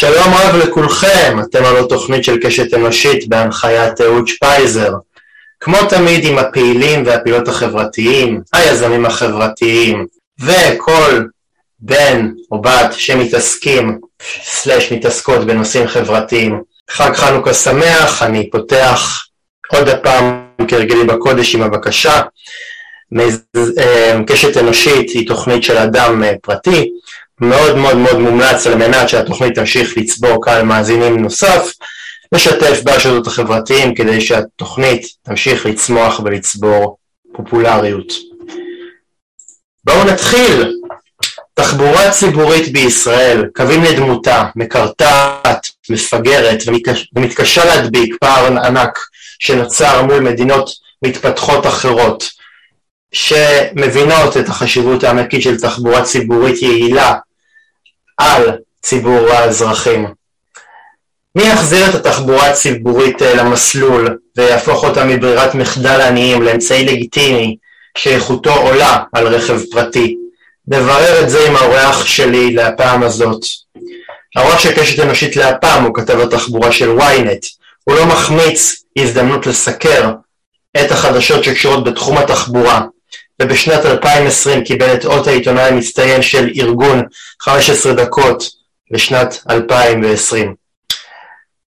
שלום רב לכולכם, אתם על התוכנית של קשת אנושית בהנחיית אהוד שפייזר. כמו תמיד עם הפעילים והפעילות החברתיים, היזמים החברתיים, וכל בן או בת שמתעסקים, סלש מתעסקות בנושאים חברתיים. חג חנוכה שמח, אני פותח עוד הפעם כרגלי בקודש עם הבקשה. אה, קשת אנושית היא תוכנית של אדם אה, פרטי, מאוד מאוד מאוד מומלץ על מנת שהתוכנית תמשיך לצבור קהל מאזינים נוסף, לשתף ברשתות החברתיים כדי שהתוכנית תמשיך לצמוח ולצבור פופולריות. בואו נתחיל. תחבורה ציבורית בישראל, קווים לדמותה, מקרטעת, מפגרת ומתקשה להדביק פער ענק שנוצר מול מדינות מתפתחות אחרות שמבינות את החשיבות הענקית של תחבורה ציבורית יעילה על ציבור האזרחים. מי יחזיר את התחבורה הציבורית אה, למסלול ויהפוך אותה מברירת מחדל עניים לאמצעי לגיטימי שאיכותו עולה על רכב פרטי? נברר את זה עם האורח שלי להפעם הזאת. האורח של קשת אנושית להפעם הוא כתב התחבורה של ynet. הוא לא מחמיץ הזדמנות לסקר את החדשות שקשורות בתחום התחבורה, ובשנת 2020 קיבל את אות העיתונאי המצטיין של ארגון 15 דקות לשנת 2020.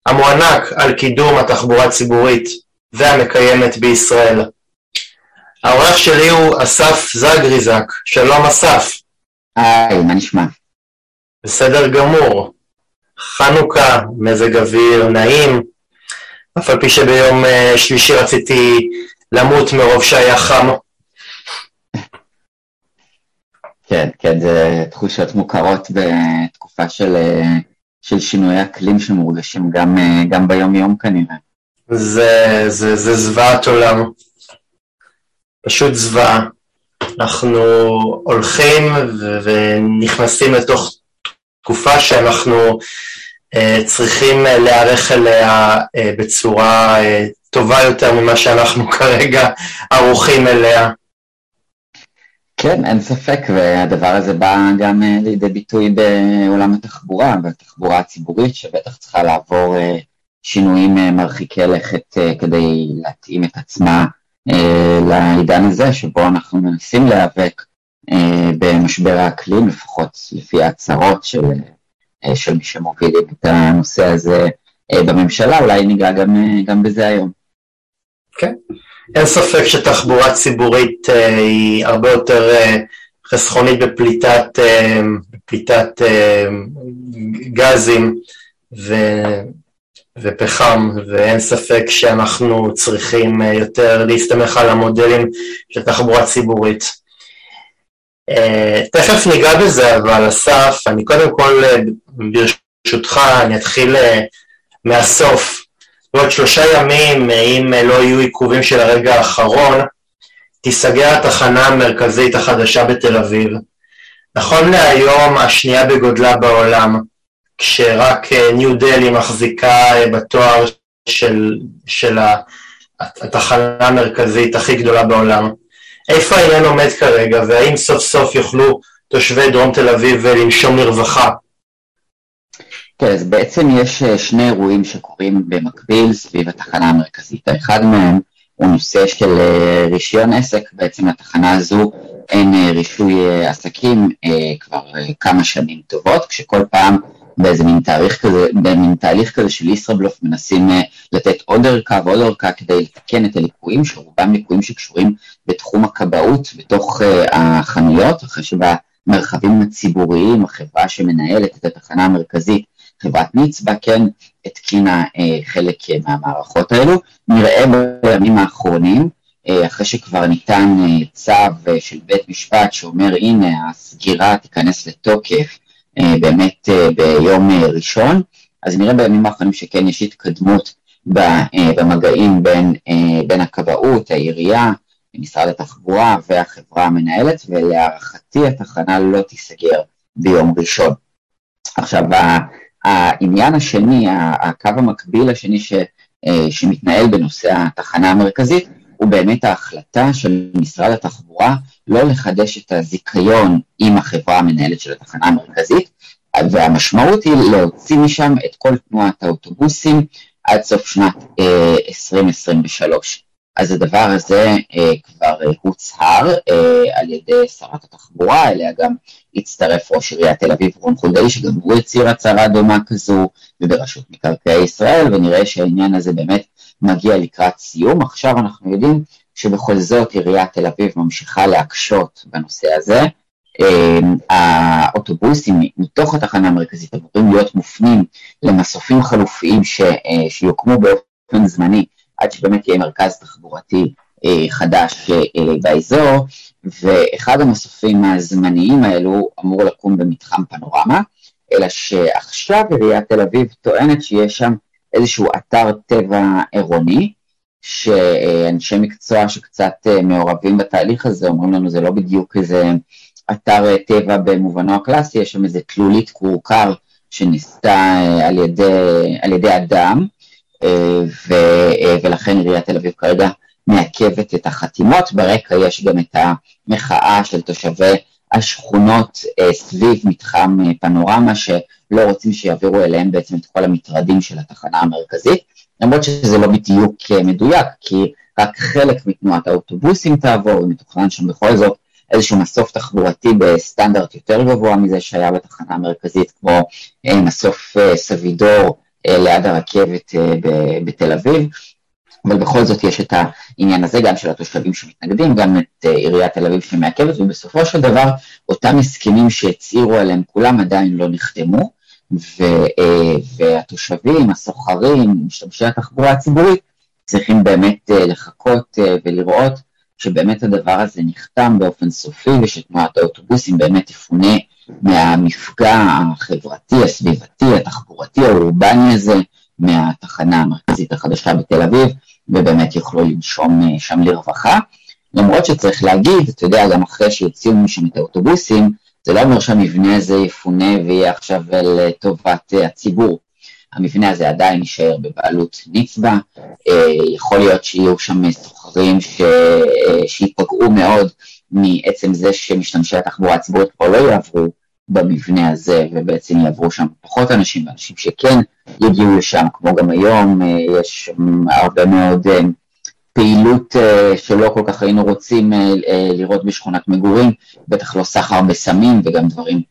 המוענק על קידום התחבורה הציבורית והמקיימת בישראל. האורח שלי הוא אסף זגריזק. שלום אסף. היי, מה נשמע? בסדר גמור. חנוכה, מזג אוויר נעים, אף על פי שביום אה, שלישי רציתי למות מרוב שהיה חם. כן, כן, זה תחושות מוכרות בתקופה של, אה, של שינויי אקלים שמורגשים גם, אה, גם ביום יום כנראה. זה, זה, זה זוועת עולם. פשוט זוועה. אנחנו הולכים ונכנסים לתוך תקופה שאנחנו uh, צריכים להיערך אליה uh, בצורה uh, טובה יותר ממה שאנחנו כרגע ערוכים אליה. כן, אין ספק, והדבר הזה בא גם uh, לידי ביטוי בעולם התחבורה, בתחבורה הציבורית, שבטח צריכה לעבור uh, שינויים uh, מרחיקי לכת כדי להתאים את עצמה לעידן הזה, שבו אנחנו מנסים להיאבק במשבר האקלים, לפחות לפי ההצהרות של, של מי שמובילים את הנושא הזה בממשלה, אולי ניגע גם, גם בזה היום. כן. אין ספק שתחבורה ציבורית uh, היא הרבה יותר uh, חסכונית בפליטת, uh, בפליטת uh, גזים ו, ופחם, ואין ספק שאנחנו צריכים uh, יותר להסתמך על המודלים של תחבורה ציבורית. Uh, תכף ניגע בזה, אבל אסף, אני קודם כל, ברשותך, אני אתחיל uh, מהסוף. בעוד שלושה ימים, אם לא יהיו עיכובים של הרגע האחרון, תיסגר התחנה המרכזית החדשה בתל אביב. נכון להיום השנייה בגודלה בעולם, כשרק אה, ניו דלי מחזיקה אה, בתואר של, של התחנה המרכזית הכי גדולה בעולם. איפה העניין עומד כרגע, והאם סוף סוף יוכלו תושבי דרום תל אביב אה, לנשום לרווחה? כן, אז בעצם יש אה, שני אירועים שקורים במקביל סביב התחנה המרכזית. האחד מהם הוא נושא של אה, רישיון עסק, בעצם לתחנה הזו אין אה, רישוי עסקים כבר כמה שנים טובות, כשכל פעם באיזה מין תאריך כזה, במין תהליך כזה של ישראבלוף מנסים לתת עוד ערכה ועוד ערכה כדי לתקן את הליקויים, שרובם ליקויים שקשורים בתחום הכבאות, בתוך החנויות, אחרי שבמרחבים הציבוריים, החברה שמנהלת את התחנה המרכזית חברת נצבא כן התקינה אה, חלק אה, מהמערכות האלו. נראה בימים האחרונים, אה, אחרי שכבר ניתן צו של בית משפט שאומר הנה הסגירה תיכנס לתוקף באמת ביום ראשון, אז נראה בימים האחרונים שכן יש התקדמות במגעים בין, בין הכבאות, העירייה, משרד התחבורה והחברה המנהלת, ולהערכתי התחנה לא תיסגר ביום ראשון. עכשיו, העניין השני, הקו המקביל השני ש, אה, שמתנהל בנושא התחנה המרכזית, הוא באמת ההחלטה של משרד התחבורה לא לחדש את הזיכיון עם החברה המנהלת של התחנה המרכזית, והמשמעות היא להוציא משם את כל תנועת האוטובוסים עד סוף שנת 2023. אז הדבר הזה אה, כבר אה, הוצהר אה, על ידי שרת התחבורה, אליה גם הצטרף ראש עיריית תל אביב רון חולדאי, שגם הוא הצהיר הצהרה דומה כזו, וברשות מקרקעי ישראל, ונראה שהעניין הזה באמת מגיע לקראת סיום. עכשיו אנחנו יודעים שבכל זאת עיריית תל אביב ממשיכה להקשות בנושא הזה. האוטובוסים מתוך התחנה המרכזית אמורים להיות מופנים למסופים חלופיים שיוקמו באופן זמני עד שבאמת יהיה מרכז תחבורתי אה, חדש אה, באזור, ואחד המסופים הזמניים האלו אמור לקום במתחם פנורמה, אלא שעכשיו עיריית תל אביב טוענת שיש שם איזשהו אתר טבע עירוני, שאנשי מקצוע שקצת אה, מעורבים בתהליך הזה אומרים לנו זה לא בדיוק איזה אתר טבע במובנו הקלאסי, יש שם איזה תלולית כורכר שניסתה על ידי, על ידי אדם, ו, ולכן עיריית תל אביב כרגע מעכבת את החתימות, ברקע יש גם את המחאה של תושבי השכונות אה, סביב מתחם אה, פנורמה שלא רוצים שיעבירו אליהם בעצם את כל המטרדים של התחנה המרכזית, למרות שזה לא בדיוק אה, מדויק, כי רק חלק מתנועת האוטובוסים תעבור, ומתוכנן שם בכל זאת איזשהו מסוף תחבורתי בסטנדרט יותר גבוה מזה שהיה בתחנה המרכזית, כמו מסוף סבידור ליד הרכבת אה, בתל אביב, אבל בכל זאת יש את העניין הזה גם של התושבים שמתנגדים, גם את אה, עיריית תל אביב שמעכבת, ובסופו של דבר אותם הסכמים שהצהירו עליהם כולם עדיין לא נחתמו, ו- והתושבים, הסוחרים, משתמשי התחבורה הציבורית, צריכים באמת לחכות ולראות שבאמת הדבר הזה נחתם באופן סופי ושתנועת האוטובוסים באמת תפונה מהמפגע החברתי, הסביבתי, התחבורתי, האורבני הזה, מהתחנה המרכזית החדשה בתל אביב, ובאמת יוכלו לנשום אה, שם לרווחה. למרות שצריך להגיד, אתה יודע, גם אחרי שיוציאו משם את האוטובוסים, זה לא אומר שהמבנה הזה יפונה ויהיה עכשיו לטובת אה, הציבור. המבנה הזה עדיין יישאר בבעלות נצבע, אה, יכול להיות שיהיו שם סוחרים שיפגעו מאוד מעצם זה שמשתמשי התחבורה הציבורית פה לא יעברו במבנה הזה, ובעצם יעברו שם פחות אנשים, ואנשים שכן יגיעו לשם, כמו גם היום, אה, יש הרבה מאוד אה, פעילות אה, שלא כל כך היינו רוצים לראות בשכונת מגורים, בטח לא סחר בסמים וגם דברים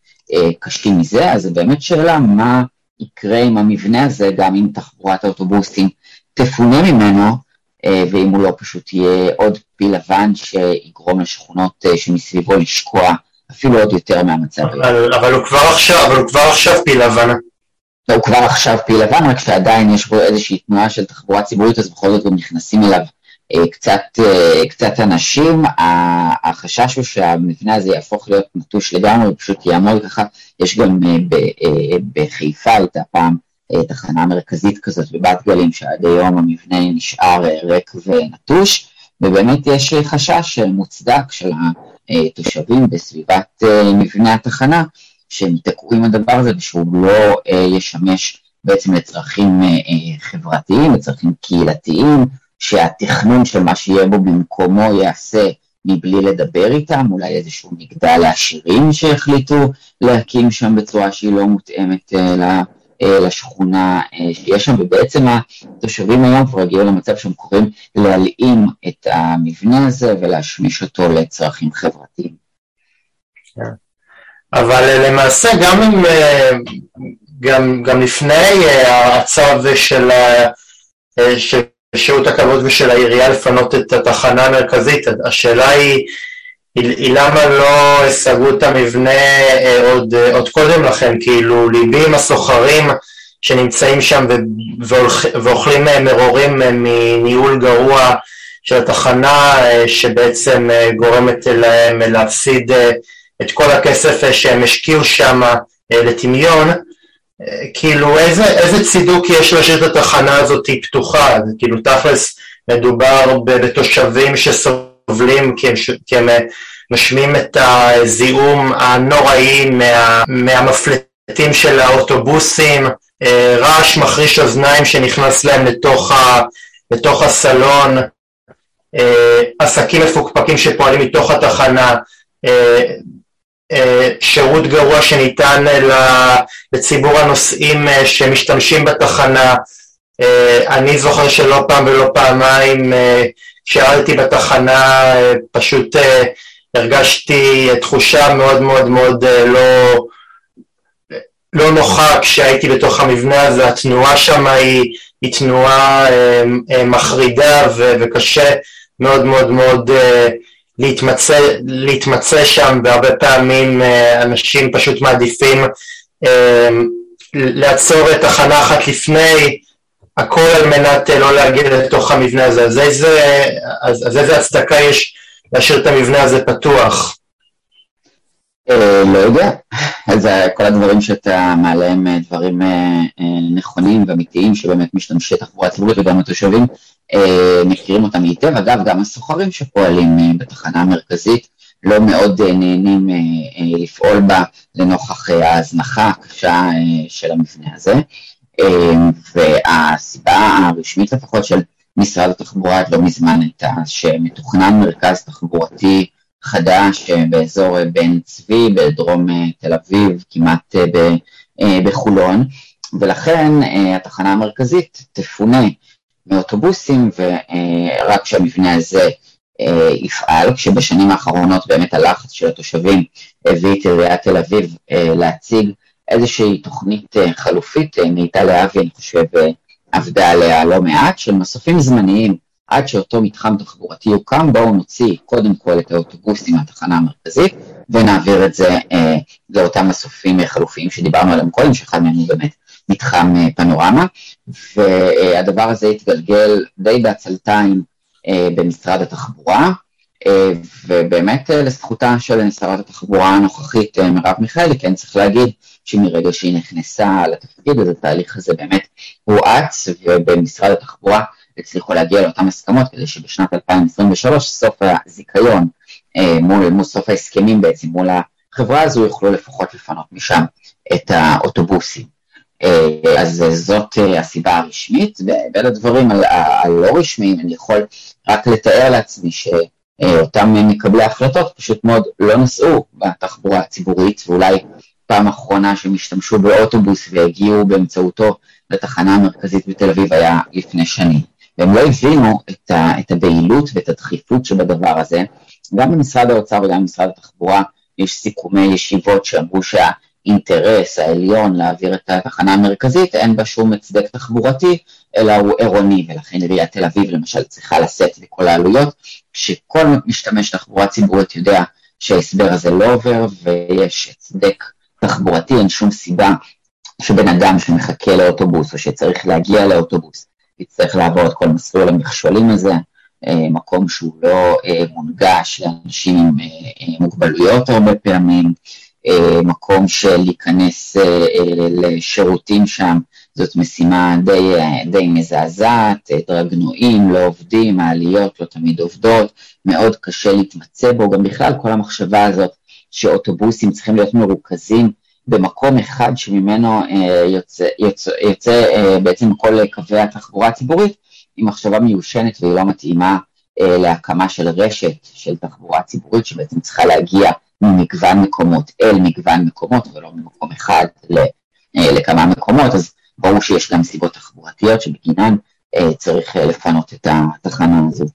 קשים מזה, אז זו באמת שאלה מה יקרה עם המבנה הזה, גם אם תחבורת האוטובוסים תפונה ממנו, ואם הוא לא פשוט יהיה עוד פיל לבן שיגרום לשכונות שמסביבו לשקוע אפילו עוד יותר מהמצב. אבל, אבל הוא כבר עכשיו, אבל הוא כבר עכשיו פיל לבן. לא, הוא כבר עכשיו פיל לבן, רק שעדיין יש בו איזושהי תנועה של תחבורה ציבורית, אז בכל זאת גם נכנסים אליו אה, קצת, אה, קצת אנשים. החשש הוא שהמבנה הזה יהפוך להיות נטוש לגמרי, הוא פשוט יעמוד ככה. יש גם אה, ב, אה, בחיפה הייתה פעם אה, תחנה מרכזית כזאת בבת גלים, שעד היום המבנה נשאר אה, ריק ונטוש, ובאמת יש חשש מוצדק של התושבים בסביבת אה, מבנה התחנה, שהם ייתקעו עם הדבר הזה ושהוא לא אה, ישמש בעצם לצרכים אה, חברתיים, לצרכים קהילתיים, שהתכנון של מה שיהיה בו במקומו ייעשה מבלי לדבר איתם, אולי איזשהו מגדל לעשירים שהחליטו להקים שם בצורה שהיא לא מותאמת אה, לשכונה אה, שיש שם, ובעצם התושבים היום כבר הגיעו למצב שהם קוראים להלאים את המבנה הזה ולהשמיש אותו לצרכים חברתיים. כן. אבל אה, למעשה גם אם, גם, גם לפני הצו של, של שירות הכבוד ושל העירייה לפנות את התחנה המרכזית, השאלה היא היא למה לא סגרו את המבנה אה, עוד, אה, עוד קודם לכן, כאילו ליבי עם הסוחרים שנמצאים שם ואוכלים אה, מרורים מניהול גרוע של התחנה שבעצם גורמת להם להפסיד את כל הכסף שהם השקיעו שם לטמיון, כאילו איזה, איזה צידוק יש להשאיר את התחנה הזאת פתוחה, כאילו תכלס מדובר בתושבים שסובבים סובלים כי הם, הם אה, משמיעים את הזיהום הנוראי מה, מהמפלטים של האוטובוסים, אה, רעש מחריש אוזניים שנכנס להם לתוך הסלון, אה, עסקים מפוקפקים שפועלים מתוך התחנה, שירות גרוע שניתן לציבור הנוסעים שמשתמשים בתחנה. אני זוכר שלא פעם ולא פעמיים כשעלתי בתחנה פשוט הרגשתי תחושה מאוד מאוד מאוד לא, לא נוחה כשהייתי בתוך המבנה הזה, התנועה שם היא, היא תנועה מחרידה וקשה מאוד מאוד מאוד להתמצא, להתמצא שם. והרבה פעמים אה, אנשים פשוט מעדיפים אה, לעצור את תחנה אחת לפני הכל על מנת אה, לא להגיע לתוך המבנה הזה. אז איזה, אז, אז איזה הצדקה יש להשאיר את המבנה הזה פתוח? לא יודע, אז כל הדברים שאתה מעלה הם דברים נכונים ואמיתיים שבאמת משתמשי תחבורה ציבורית וגם התושבים אה, מכירים אותם היטב, אגב גם הסוחרים שפועלים אה, בתחנה המרכזית לא מאוד אה, נהנים לפעול בה לנוכח ההזנחה הקשה של המבנה הזה והסיבה הרשמית לפחות של משרד התחבורה עד לא מזמן הייתה שמתוכנן מרכז תחבורתי חדש באזור בן צבי בדרום תל אביב כמעט בחולון. ולכן התחנה המרכזית תפונה מאוטובוסים ורק כשהמבנה הזה אה, יפעל, כשבשנים האחרונות באמת הלחץ של התושבים הביא את עיריית תל אביב אה, להציג איזושהי תוכנית אה, חלופית, מיטל להבי אני חושב עבדה עליה לא מעט, של מסופים זמניים. עד שאותו מתחם תחבורתי יוקם, בואו נוציא קודם כל את האוטובוסים מהתחנה המרכזית ונעביר את זה אה, לאותם מסופים חלופיים שדיברנו עליהם קודם, שאחד מהם הוא באמת מתחם אה, פנורמה, והדבר הזה התגלגל די בעצלתיים אה, במשרד התחבורה, אה, ובאמת לזכותה של שרת התחבורה הנוכחית מרב מיכאלי, כן צריך להגיד שמרגע שהיא נכנסה לתפקיד, אז התהליך הזה באמת הואץ, ובמשרד התחבורה הצליחו להגיע לאותן הסכמות כדי שבשנת 2023, סוף הזיכיון, מול, מול סוף ההסכמים בעצם מול החברה הזו, יוכלו לפחות לפנות משם את האוטובוסים. אה, אז זאת אה, הסיבה הרשמית, ובין הדברים הלא רשמיים אני יכול רק לתאר לעצמי שאותם מקבלי ההחלטות פשוט מאוד לא נסעו בתחבורה הציבורית, ואולי פעם אחרונה שהם השתמשו באוטובוס והגיעו באמצעותו לתחנה המרכזית בתל אביב היה לפני שנים. והם לא הבינו את, ה, את הבהילות ואת הדחיפות שבדבר הזה. גם במשרד האוצר וגם במשרד התחבורה יש סיכומי ישיבות שאמרו שה... האינטרס העליון להעביר את התחנה המרכזית, אין בה שום הצדק תחבורתי, אלא הוא עירוני, ולכן עיריית תל אביב למשל צריכה לשאת בכל העלויות, שכל משתמש תחבורה ציבורית יודע שההסבר הזה לא עובר ויש הצדק תחבורתי, אין שום סיבה שבן אדם שמחכה לאוטובוס או שצריך להגיע לאוטובוס יצטרך לעבור את כל מסלול המכשולים הזה, אה, מקום שהוא לא אה, מונגש לאנשים עם אה, מוגבלויות הרבה פעמים, מקום של להיכנס לשירותים שם, זאת משימה די, די מזעזעת, דרגנועים לא עובדים, מעליות לא תמיד עובדות, מאוד קשה להתמצא בו, גם בכלל כל המחשבה הזאת שאוטובוסים צריכים להיות מרוכזים במקום אחד שממנו יוצא, יוצא, יוצא בעצם כל קווי התחבורה הציבורית, היא מחשבה מיושנת והיא לא מתאימה להקמה של רשת של תחבורה ציבורית שבעצם צריכה להגיע ממגוון מקומות אל מגוון מקומות ולא ממקום אחד אה, לכמה מקומות, אז ברור שיש גם סיבות תחבורתיות שבגינן אה, צריך אה, לפנות את התחנה הזו.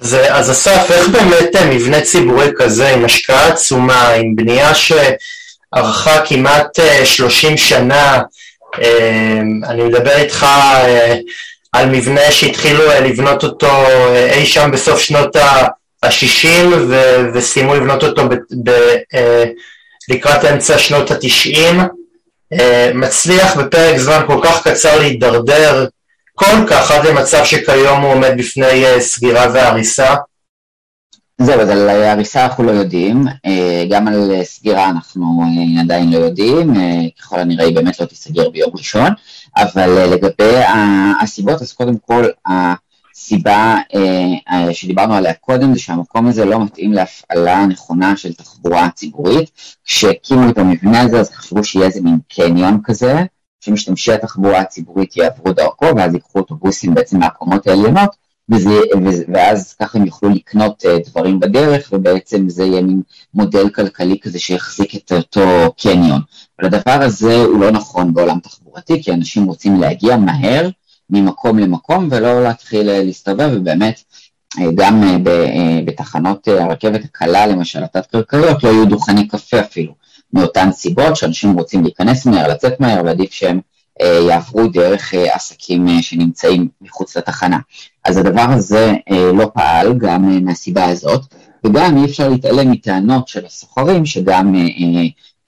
אז, אז אסף, איך באמת מבנה ציבורי כזה עם השקעה עצומה, עם בנייה שארכה כמעט 30 שנה, אני מדבר איתך על מבנה שהתחילו לבנות אותו אי שם בסוף שנות ה... השישים וסיימו לבנות אותו ב, ב, אה, לקראת אמצע שנות התשעים, אה, מצליח בפרק זמן כל כך קצר להידרדר כל כך עד למצב שכיום הוא עומד בפני אה, סגירה והריסה. זהו, אז על הריסה אנחנו לא יודעים, גם על סגירה אנחנו עדיין לא יודעים, ככל הנראה היא באמת לא תיסגר ביום ראשון, אבל לגבי הסיבות, אז קודם כל סיבה אה, אה, שדיברנו עליה קודם זה שהמקום הזה לא מתאים להפעלה נכונה של תחבורה ציבורית. כשהקימו את המבנה הזה אז חשבו שיהיה איזה מין קניון כזה, שמשתמשי התחבורה הציבורית יעברו דרכו ואז ייקחו אוטובוסים בעצם מהקומות העליונות וזה, ואז ככה הם יוכלו לקנות דברים בדרך, ובעצם זה יהיה מין מודל כלכלי כזה שיחזיק את אותו קניון. אבל הדבר הזה הוא לא נכון בעולם תחבורתי, כי אנשים רוצים להגיע מהר ממקום למקום ולא להתחיל להסתובב, ובאמת גם בתחנות הרכבת הקלה, למשל, התת-קרקעיות, לא יהיו דוכני קפה אפילו, מאותן סיבות שאנשים רוצים להיכנס מהר, לצאת מהר, ועדיף שהם יעברו דרך עסקים שנמצאים מחוץ לתחנה. אז הדבר הזה לא פעל גם מהסיבה הזאת, וגם אי אפשר להתעלם מטענות של הסוחרים, שגם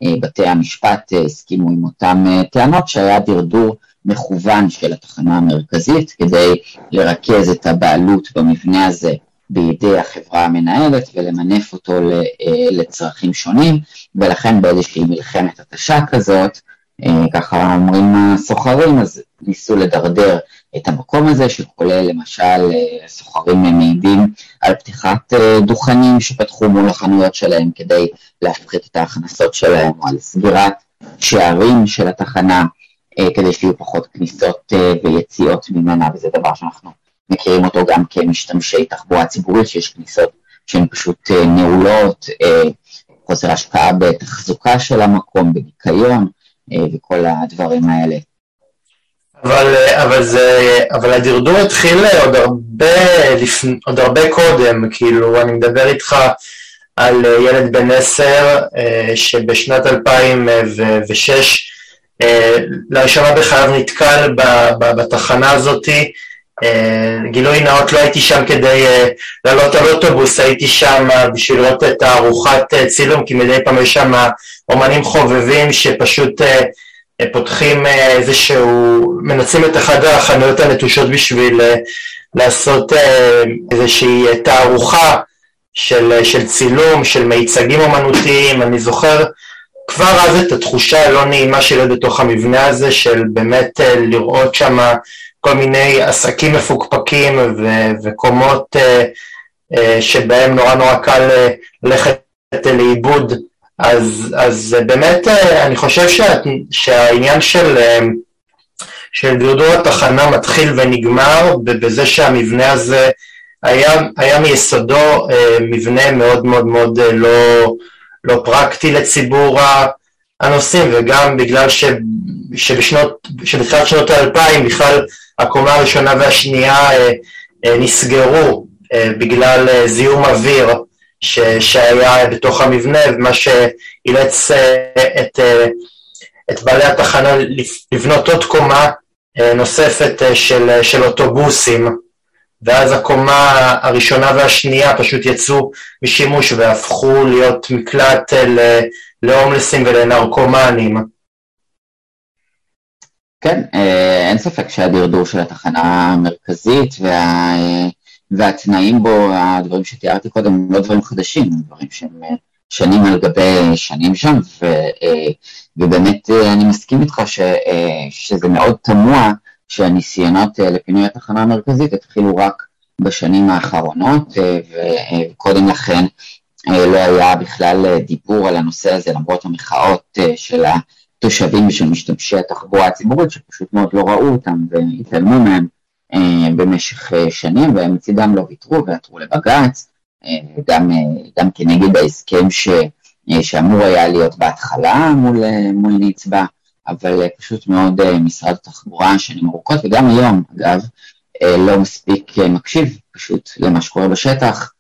בתי המשפט הסכימו עם אותן טענות, שהיה דרדור מכוון של התחנה המרכזית כדי לרכז את הבעלות במבנה הזה בידי החברה המנהלת ולמנף אותו לצרכים שונים, ולכן באיזושהי מלחמת התשה כזאת, ככה אומרים הסוחרים, אז ניסו לדרדר את המקום הזה, שכולל למשל סוחרים מעידים על פתיחת דוכנים שפתחו מול החנויות שלהם כדי להפחית את ההכנסות שלהם, או על סגירת שערים של התחנה, כדי שיהיו פחות כניסות ויציאות ממנה, וזה דבר שאנחנו מכירים אותו גם כמשתמשי תחבורה ציבורית, שיש כניסות שהן פשוט נעולות, חוסר השקעה בתחזוקה של המקום, בניקיון וכל הדברים האלה. אבל, אבל, זה, אבל הדרדור התחיל עוד הרבה, לפני, עוד הרבה קודם, כאילו אני מדבר איתך על ילד בן עשר שבשנת 2006 לראשונה בחייו נתקל בתחנה הזאתי, גילוי נאות לא הייתי שם כדי לעלות על אוטובוס, הייתי שם בשביל לראות את הארוחת צילום, כי מדי פעם יש שם אומנים חובבים שפשוט פותחים איזשהו, מנצלים את אחת החנויות הנטושות בשביל לעשות איזושהי תערוכה של, של צילום, של מיצגים אומנותיים, אני זוכר כבר אז את התחושה הלא נעימה שלי בתוך המבנה הזה, של באמת לראות שם כל מיני עסקים מפוקפקים ו- וקומות שבהם נורא נורא קל ללכת לאיבוד. אז, אז באמת אני חושב שה, שהעניין של, של דרדור התחנה מתחיל ונגמר בזה שהמבנה הזה היה, היה מיסודו מבנה מאוד מאוד מאוד לא, לא פרקטי לציבור הנוסעים וגם בגלל ש, שבשנות, שבתחילת שנות האלפיים בכלל הקומה הראשונה והשנייה נסגרו בגלל זיהום אוויר שהיה בתוך המבנה ומה שאילץ את, את בעלי התחנה לבנות עוד קומה נוספת של, של אוטובוסים ואז הקומה הראשונה והשנייה פשוט יצאו משימוש והפכו להיות מקלט להומלסים ולנרקומנים. כן, אין ספק שהדרדור של התחנה המרכזית וה... והתנאים בו, הדברים שתיארתי קודם, הם לא דברים חדשים, הם דברים שהם שנים על גבי שנים שם, ו, ובאמת אני מסכים איתך ש, שזה מאוד תמוה שהניסיונות לפינוי התחנה המרכזית התחילו רק בשנים האחרונות, וקודם לכן לא היה בכלל דיבור על הנושא הזה, למרות המחאות של התושבים ושל משתמשי התחבורה הציבורית, שפשוט מאוד לא ראו אותם והתעלמו מהם. במשך שנים והם מצידם לא ויתרו ועתרו לבג"ץ, גם, גם כנגד ההסכם ש, שאמור היה להיות בהתחלה מול, מול נצבע, אבל פשוט מאוד משרד התחבורה שנים ארוכות וגם היום אגב לא מספיק מקשיב פשוט למה שקורה בשטח,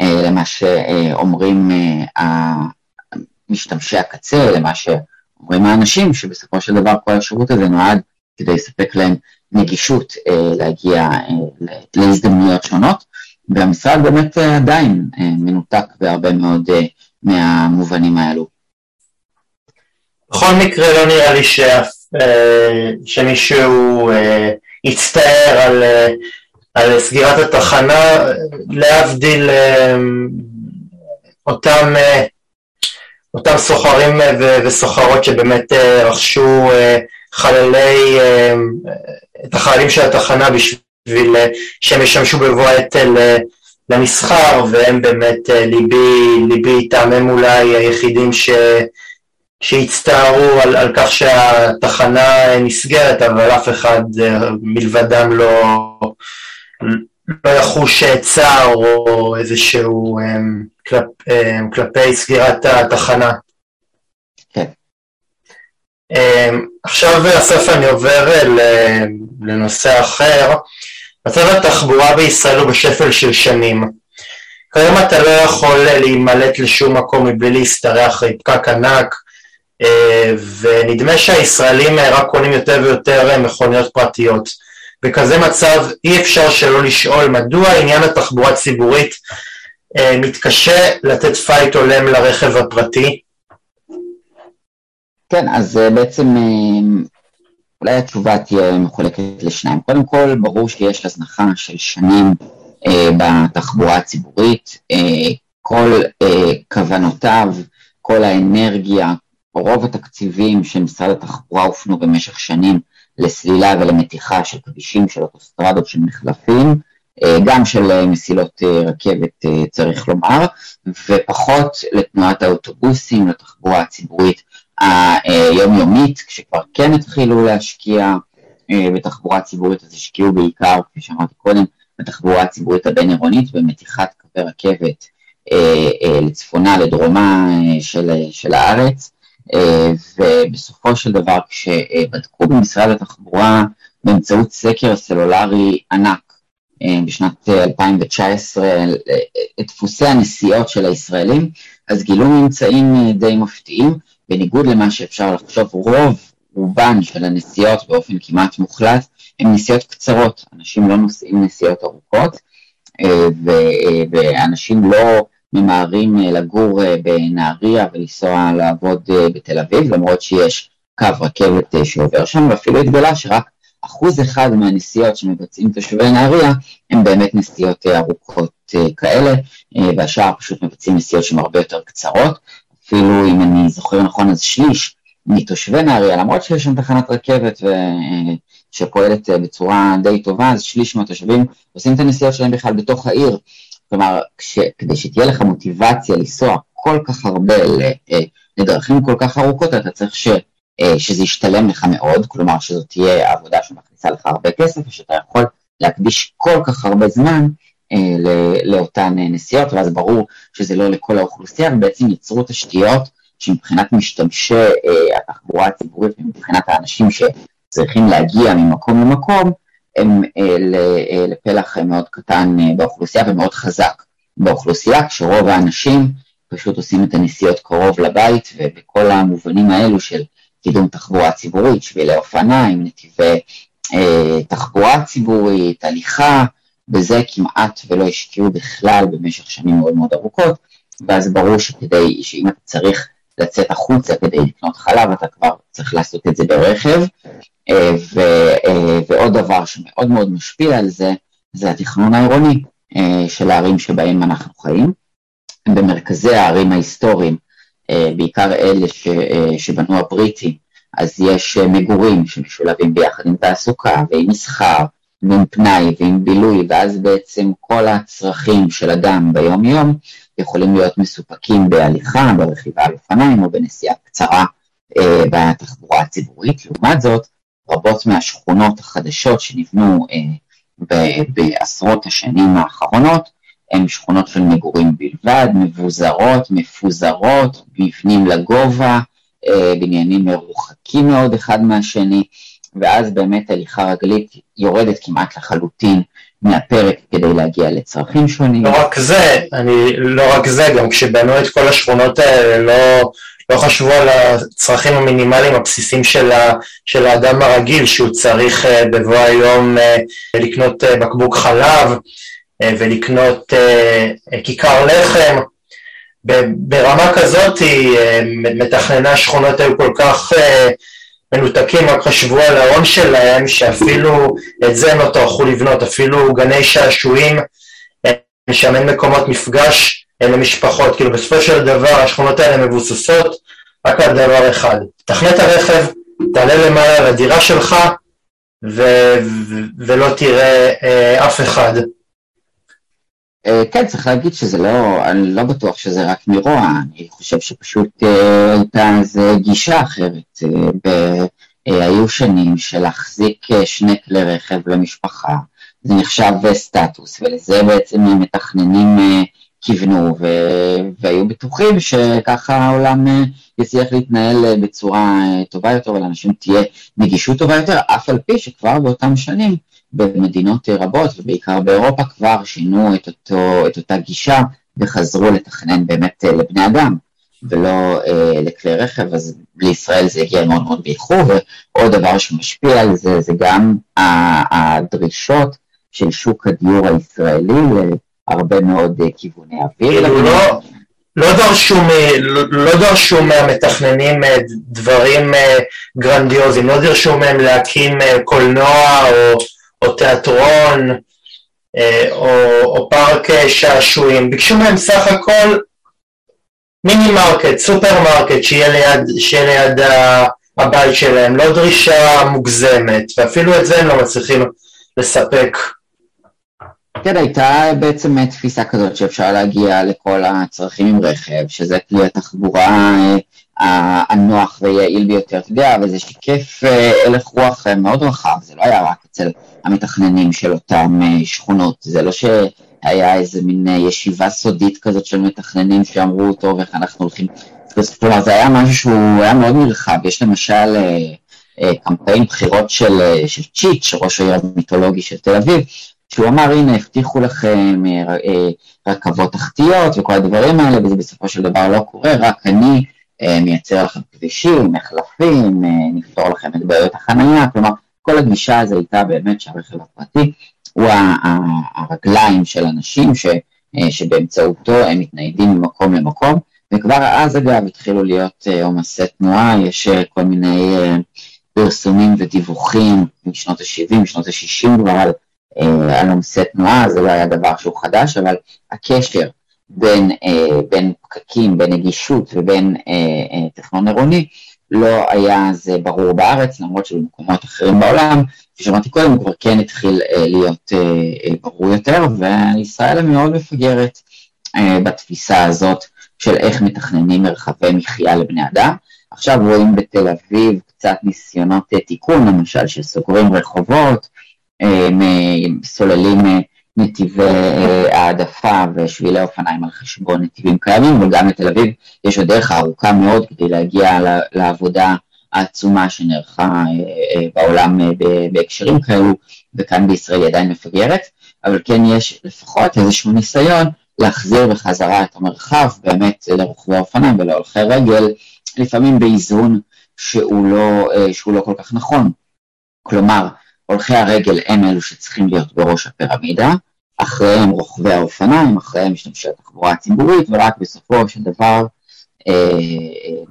למה שאומרים משתמשי הקצה, למה שאומרים האנשים שבסופו של דבר כל השירות הזה נועד כדי לספק להם נגישות אה, להגיע אה, להזדמנויות שונות, והמשרד באמת אה, עדיין מנותק בהרבה מאוד מהמובנים האלו. בכל מקרה לא נראה לי ש, אה, שמישהו יצטער על, על סגירת התחנה, להבדיל אותם, אותם סוחרים אה, וסוחרות שבאמת אה, רכשו אה, חללי, את החללים של התחנה בשביל שהם ישמשו בבוא העת למסחר והם באמת ליבי, ליבי איתם, הם אולי היחידים ש... שהצטערו על, על כך שהתחנה נסגרת אבל אף אחד מלבדם לא, לא יחוש צער או איזשהו כלפ, כלפי סגירת התחנה. כן. עכשיו בסוף אני עובר לנושא אחר. מצב התחבורה בישראל הוא בשפל של שנים. כיום אתה לא יכול להימלט לשום מקום מבלי להשתרך אחרי פקק ענק, אה, ונדמה שהישראלים רק קונים יותר ויותר מכוניות פרטיות. בכזה מצב אי אפשר שלא לשאול מדוע עניין התחבורה הציבורית אה, מתקשה לתת פייט הולם לרכב הפרטי? כן, אז אה, בעצם אולי התשובה תהיה מחולקת לשניים. קודם כל, ברור שיש הזנחה של שנים אה, בתחבורה הציבורית, אה, כל אה, כוונותיו, כל האנרגיה, רוב התקציבים של משרד התחבורה הופנו במשך שנים לסלילה ולמתיחה של כבישים, של אוטוסטרדות, של מחלפים, אה, גם של מסילות אה, רכבת אה, צריך לומר, ופחות לתנועת האוטובוסים, לתחבורה הציבורית היומיומית, כשכבר כן התחילו להשקיע בתחבורה ציבורית, אז השקיעו בעיקר, כפי שאמרתי קודם, בתחבורה הציבורית הבין-עירונית במתיחת קווי רכבת אה, אה, לצפונה, לדרומה אה, של, של הארץ, ובסופו של דבר כשבדקו במשרד התחבורה באמצעות סקר סלולרי ענק בשנת 2019 את דפוסי הנסיעות של הישראלים, אז גילו ממצאים די מפתיעים, בניגוד למה שאפשר לחשוב, רוב רובן של הנסיעות באופן כמעט מוחלט הן נסיעות קצרות, אנשים לא נוסעים נסיעות ארוכות, אה, ואנשים לא ממהרים אה, לגור אה, בנהריה ולנסוע לעבוד בתל אביב, למרות שיש קו רכבת שעובר שם, ואפילו התגלה שרק אחוז אחד מהנסיעות שמבצעים תושבי נהריה הם באמת נסיעות ארוכות כאלה, והשאר פשוט מבצעים נסיעות שהן הרבה יותר קצרות, אפילו אם אני זוכר נכון אז שליש מתושבי נהריה, למרות שיש שם תחנת רכבת ו... שפועלת אה, בצורה די טובה, אז שליש מהתושבים עושים את הנסיעות שלהם בכלל בתוך העיר. כלומר, כש... כדי שתהיה לך מוטיבציה לנסוע כל כך הרבה אה, לדרכים כל כך ארוכות, אתה צריך ש... אה, שזה ישתלם לך מאוד, כלומר שזאת תהיה עבודה שמכניסה לך הרבה כסף, ושאתה יכול להקדיש כל כך הרבה זמן לאותן נסיעות, ואז ברור שזה לא לכל האוכלוסייה, ובעצם ייצרו תשתיות שמבחינת משתמשי התחבורה הציבורית ומבחינת האנשים ש... צריכים להגיע ממקום למקום, הם אה, אה, לפלח מאוד קטן אה, באוכלוסייה ומאוד חזק באוכלוסייה, כשרוב האנשים פשוט עושים את הנסיעות קרוב לבית, ובכל המובנים האלו של קידום תחבורה ציבורית, שבילי אופניים, נתיבי אה, תחבורה ציבורית, הליכה, בזה כמעט ולא השקיעו בכלל במשך שנים מאוד מאוד ארוכות, ואז ברור שכדי, שאם אתה צריך לצאת החוצה כדי לקנות חלב, אתה כבר צריך לעשות את זה ברכב. אה, ו, אה, ועוד דבר שמאוד מאוד משפיע על זה, זה התכנון העירוני אה, של הערים שבהם אנחנו חיים. במרכזי הערים ההיסטוריים, בעיקר אלה ש, שבנו הבריטים, אז יש מגורים שמשולבים ביחד עם תעסוקה ועם מסחר ועם פנאי ועם בילוי, ואז בעצם כל הצרכים של אדם ביום-יום יכולים להיות מסופקים בהליכה, ברכיבה על אופניים או בנסיעה קצרה אה, בתחבורה הציבורית. לעומת זאת, רבות מהשכונות החדשות שנבנו אה, בעשרות השנים האחרונות הן שכונות של מגורים בלבד, מבוזרות, מפוזרות, מבנים לגובה, אה, בניינים מרוחקים מאוד אחד מהשני, ואז באמת הליכה רגלית יורדת כמעט לחלוטין מהפרק כדי להגיע לצרכים שונים. לא רק זה, אני, לא רק זה, גם כשבנו את כל השכונות האלה לא, לא חשבו על הצרכים המינימליים הבסיסיים של, ה, של האדם הרגיל, שהוא צריך uh, בבוא היום uh, לקנות uh, בקבוק חלב ולקנות כיכר לחם. ברמה כזאת מתכנני השכונות היו כל כך מנותקים, רק חשבו על ההון שלהם, שאפילו את זה הם לא טרחו לבנות, אפילו גני שעשועים, שם אין מקומות מפגש למשפחות, כאילו בסופו של דבר השכונות האלה מבוססות רק על דבר אחד, תכנה את הרכב, תעלה למעלה לדירה שלך ו- ו- ולא תראה אה, אף אחד. אה, כן, צריך להגיד שזה לא, אני לא בטוח שזה רק מרוע, אני חושב שפשוט אה, הייתה איזו גישה אחרת. אה, היו שנים של להחזיק שני כלי רכב למשפחה, זה נחשב סטטוס, ולזה בעצם מתכננים כיוונו, והיו בטוחים שככה העולם יצליח להתנהל בצורה טובה יותר ולאנשים תהיה נגישות טובה יותר, אף על פי שכבר באותם שנים במדינות רבות ובעיקר באירופה כבר שינו את, אותו, את אותה גישה וחזרו לתכנן באמת לבני אדם. ולא אה, לכלי רכב, אז לישראל זה הגיע מאוד מאוד באיחור, ועוד דבר שמשפיע על זה, זה גם הדרישות של שוק הדיור הישראלי להרבה מאוד אה, כיווני אוויר. כאילו לא, לא, דרשו, לא, לא דרשו מהמתכננים אה, דברים אה, גרנדיוזיים, לא דרשו מהם להקים קולנוע או, או תיאטרון או, או פארק שעשועים, ביקשו מהם סך הכל מיני מרקט, סופר מרקט, שיהיה ליד, שיהיה ליד הבית שלהם, לא דרישה מוגזמת, ואפילו את זה הם לא מצליחים לספק. כן, הייתה בעצם תפיסה כזאת שאפשר להגיע לכל הצרכים עם רכב, שזה כלי התחבורה אה, הנוח ויעיל ביותר, אתה יודע, וזה שיקף אה, הלך רוח אה, מאוד רחב, זה לא היה רק אצל המתכננים של אותן שכונות, זה לא ש... היה איזה מין ישיבה סודית כזאת של מתכננים שאמרו, טוב, איך אנחנו הולכים... כלומר, זה היה משהו שהוא היה מאוד נרחב. יש למשל קמפיין בחירות של, של צ'יץ', ראש העיר המיתולוגי של תל אביב, שהוא אמר, הנה, הבטיחו לכם רכבות תחתיות וכל הדברים האלה, וזה בסופו של דבר לא קורה, רק אני מייצר לכם כבישים, מחלפים, נפתור לכם את בעיות החנייה, כלומר, כל הגישה הזו הייתה באמת שהרכב הפרטי הוא הרגליים של אנשים ש, אה, שבאמצעותו הם מתניידים ממקום למקום, וכבר אז אגב התחילו להיות אה, עומסי תנועה, יש אה, כל מיני פרסומים ודיווחים משנות ה-70, משנות ה-60 כבר על עומסי תנועה, זה לא היה דבר שהוא חדש, אבל הקשר בין, בין פקקים, בין נגישות ובין תכנון עירוני, לא היה זה ברור בארץ, למרות שבמקומות אחרים בעולם ששמעתי קודם, הוא כבר כן התחיל אה, להיות אה, אה, ברור יותר, וישראל מאוד מפגרת בתפיסה הזאת של איך מתכננים מרחבי מחיה לבני אדם. עכשיו רואים בתל אביב קצת ניסיונות תיקון, למשל שסוגרים רחובות, סוללים נתיבי העדפה ושבילי אופניים על חשבון נתיבים קיימים, וגם לתל אביב יש עוד דרך ארוכה מאוד כדי להגיע לעבודה העצומה שנערכה אה, אה, בעולם אה, בהקשרים כאלו, וכאן בישראל היא עדיין מפגרת, אבל כן יש לפחות איזשהו ניסיון להחזיר בחזרה את המרחב באמת לרוכבי האופניים ולהולכי רגל, לפעמים באיזון שהוא לא, שהוא לא כל כך נכון. כלומר, הולכי הרגל הם אלו שצריכים להיות בראש הפירמידה, אחריהם רוכבי האופניים, אחריהם משתמשי התחבורה הציבורית, ורק בסופו של דבר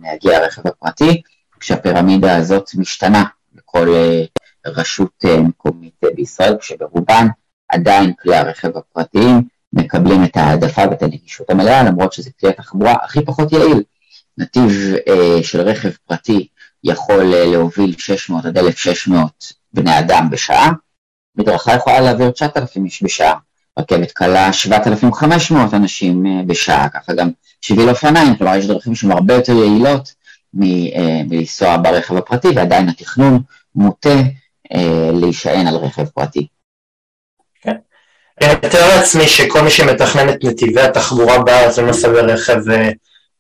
נהגי הרכב הפרטי. כשהפירמידה הזאת משתנה בכל אה, רשות אה, מקומית אה, בישראל, כשברובן עדיין כלי הרכב הפרטיים מקבלים את ההעדפה ואת הנגישות המלאה, למרות שזה כלי התחבורה הכי פחות יעיל. נתיב של רכב פרטי יכול להוביל 600 עד 1,600 בני אדם בשעה, מדרכה יכולה להעביר 9,000 איש בשעה, רכבת קלה 7,500 אנשים בשעה, ככה גם שביל אופניים, כלומר יש דרכים שהן הרבה יותר יעילות אה, מלנסוע ברכב הפרטי, ועדיין התכנון מוטה אה, להישען על רכב פרטי. כן. אני מתאר לעצמי שכל מי שמתכנן את נתיבי התחבורה בארץ ונוסע ברכב, אה,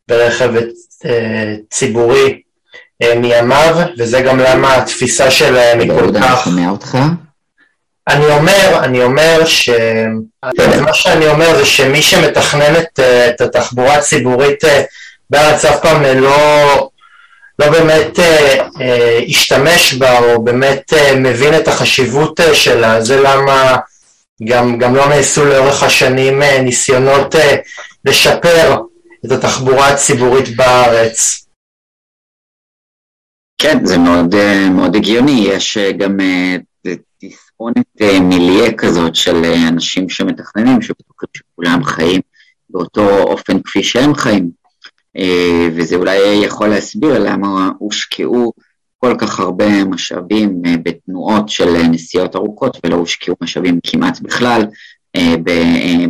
ברכב ציבורי מימיו, וזה גם למה התפיסה שלהם היא כל כך... אני שומע אותך. אני אומר, אני אומר ש... מה שאני אומר זה שמי שמתכנן את, את התחבורה הציבורית בארץ אף פעם לא, לא באמת אה, אה, השתמש בה או באמת אה, מבין את החשיבות אה, שלה, זה למה גם, גם לא נעשו לאורך השנים אה, ניסיונות אה, לשפר את התחבורה הציבורית בארץ. כן, זה מאוד, אה, מאוד הגיוני, יש אה, גם אה, תספונת מיליה כזאת של אנשים שמתכננים, שבטוחים שכולם חיים באותו אופן כפי שהם חיים. אה, וזה אולי יכול להסביר למה הושקעו כל כך הרבה משאבים אה, בתנועות של נסיעות ארוכות ולא הושקעו משאבים כמעט בכלל אה,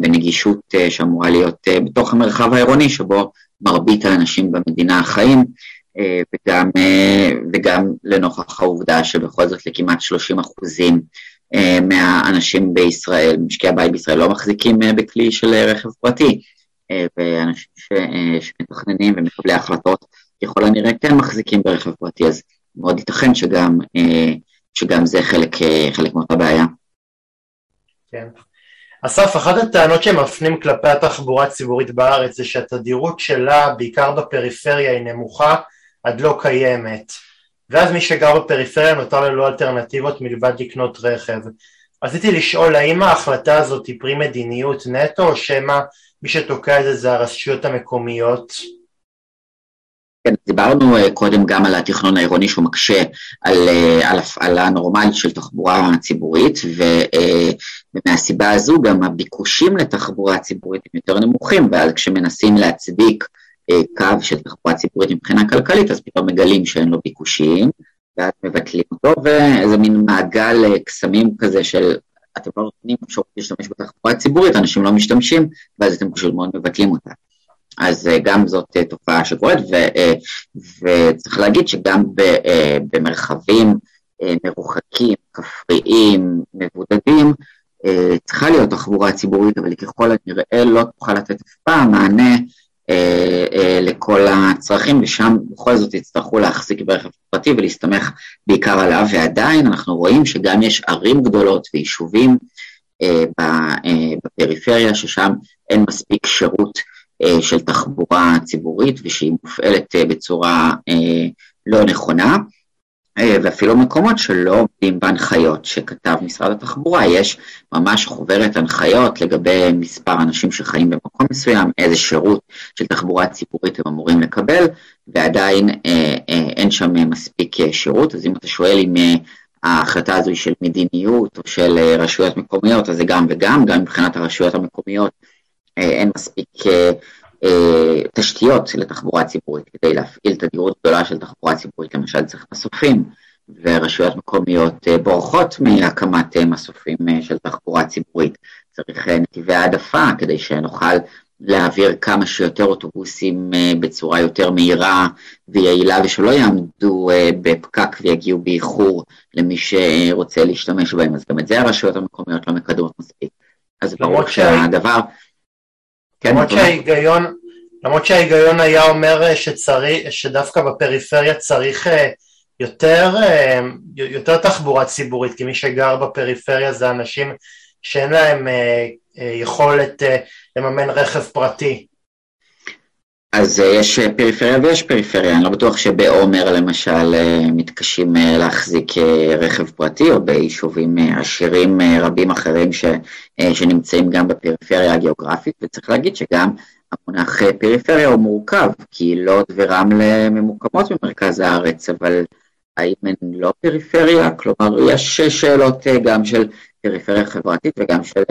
בנגישות שאמורה להיות בתוך המרחב העירוני שבו מרבית האנשים במדינה חיים וגם, וגם לנוכח העובדה שבכל זאת לכמעט 30 אחוזים מהאנשים בישראל, משקי הבית בישראל לא מחזיקים בכלי של רכב פרטי, ואנשים שמתכננים ומקבלי החלטות ככל הנראה כן מחזיקים ברכב פרטי, אז מאוד ייתכן שגם, שגם זה חלק, חלק מאותה בעיה. כן. אסף, אחת הטענות שמפנים כלפי התחבורה הציבורית בארץ זה שהתדירות שלה, בעיקר בפריפריה, היא נמוכה עד לא קיימת. ואז מי שגר בפריפריה נותר ללא אלטרנטיבות מלבד לקנות רכב. רציתי לשאול האם ההחלטה הזאת היא פרי מדיניות נטו או שמא מי שתוקע את זה זה הרשויות המקומיות? כן, דיברנו אה, קודם גם על התכנון העירוני שהוא מקשה על, אה, על הפעלה נורמלית של תחבורה ציבורית אה, ומהסיבה הזו גם הביקושים לתחבורה ציבורית הם יותר נמוכים ואז כשמנסים להצדיק קו של תחבורה ציבורית מבחינה כלכלית אז פתאום מגלים שאין לו ביקושים ואז מבטלים אותו ואיזה מין מעגל קסמים כזה של אתם לא נותנים אפשרות להשתמש בתחבורה ציבורית, אנשים לא משתמשים ואז אתם פשוט מאוד מבטלים אותה. אז אה, גם זאת אה, תופעה שקורית, ו, אה, וצריך להגיד שגם במרחבים מרוחקים, כפריים, מבודדים, צריכה להיות תחבורה ציבורית, אבל ככל הנראה לא תוכל לתת אף פעם מענה לכל הצרכים, ושם בכל זאת יצטרכו להחזיק ברכב פרטי ולהסתמך בעיקר עליו, ועדיין אנחנו רואים שגם יש ערים גדולות ויישובים בפריפריה, ששם אין מספיק שירות אה, של תחבורה ציבורית ושהיא מופעלת אה, בצורה אה, לא נכונה, ואפילו מקומות שלא עומדים בהנחיות שכתב משרד התחבורה, יש ממש חוברת הנחיות לגבי מספר אנשים שחיים במקום מסוים, איזה שירות של תחבורה ציבורית הם אמורים לקבל, ועדיין אין שם מספיק שירות, אז אם אתה שואל אם ההחלטה הזו היא של מדיניות או של רשויות מקומיות, אז זה גם וגם, גם מבחינת הרשויות המקומיות אין מספיק אה, אה, תשתיות לתחבורה ציבורית כדי להפעיל תדירות גדולה של תחבורה ציבורית, למשל צריך מסופים, ורשויות מקומיות אה, בורחות מהקמת מסופים של תחבורה ציבורית. צריך נתיבי העדפה כדי שנוכל להעביר כמה שיותר אוטובוסים בצורה יותר מהירה ויעילה ושלא יעמדו בפקק ויגיעו באיחור למי שרוצה להשתמש בהם, אז גם את זה הרשויות המקומיות לא מקדמות מספיק. אז ברור שהדבר... כן, למרות שההיגיון, למרות שההיגיון היה אומר שצריך, שדווקא בפריפריה צריך אה, יותר, אה, יותר תחבורה ציבורית, כי מי שגר בפריפריה זה אנשים שאין להם אה, יכולת לממן רכב פרטי. אז יש פריפריה ויש פריפריה, אני לא בטוח שבעומר למשל מתקשים להחזיק רכב פרטי, או ביישובים עשירים רבים אחרים ש, שנמצאים גם בפריפריה הגיאוגרפית, וצריך להגיד שגם המונח פריפריה הוא מורכב, כי לוד ורמלה ממוקמות במרכז הארץ, אבל האם הן לא פריפריה? כלומר, יש שאלות גם של פריפריה חברתית וגם של,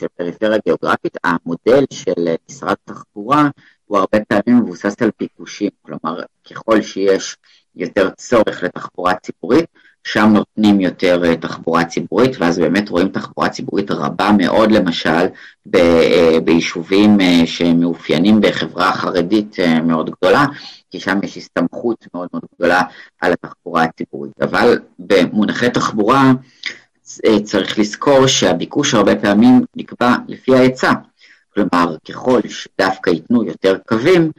של פריפריה גיאוגרפית. המודל של משרד התחבורה הוא הרבה פעמים מבוסס על ביקושים, כלומר ככל שיש יותר צורך לתחבורה ציבורית, שם נותנים יותר uh, תחבורה ציבורית, ואז באמת רואים תחבורה ציבורית רבה מאוד למשל ב, uh, ביישובים uh, שמאופיינים בחברה חרדית מאוד גדולה, כי שם יש הסתמכות מאוד מאוד גדולה על התחבורה הציבורית. אבל במונחי תחבורה צריך לזכור שהביקוש הרבה פעמים נקבע לפי ההיצע. כלומר, ככל שדווקא ייתנו יותר קווים,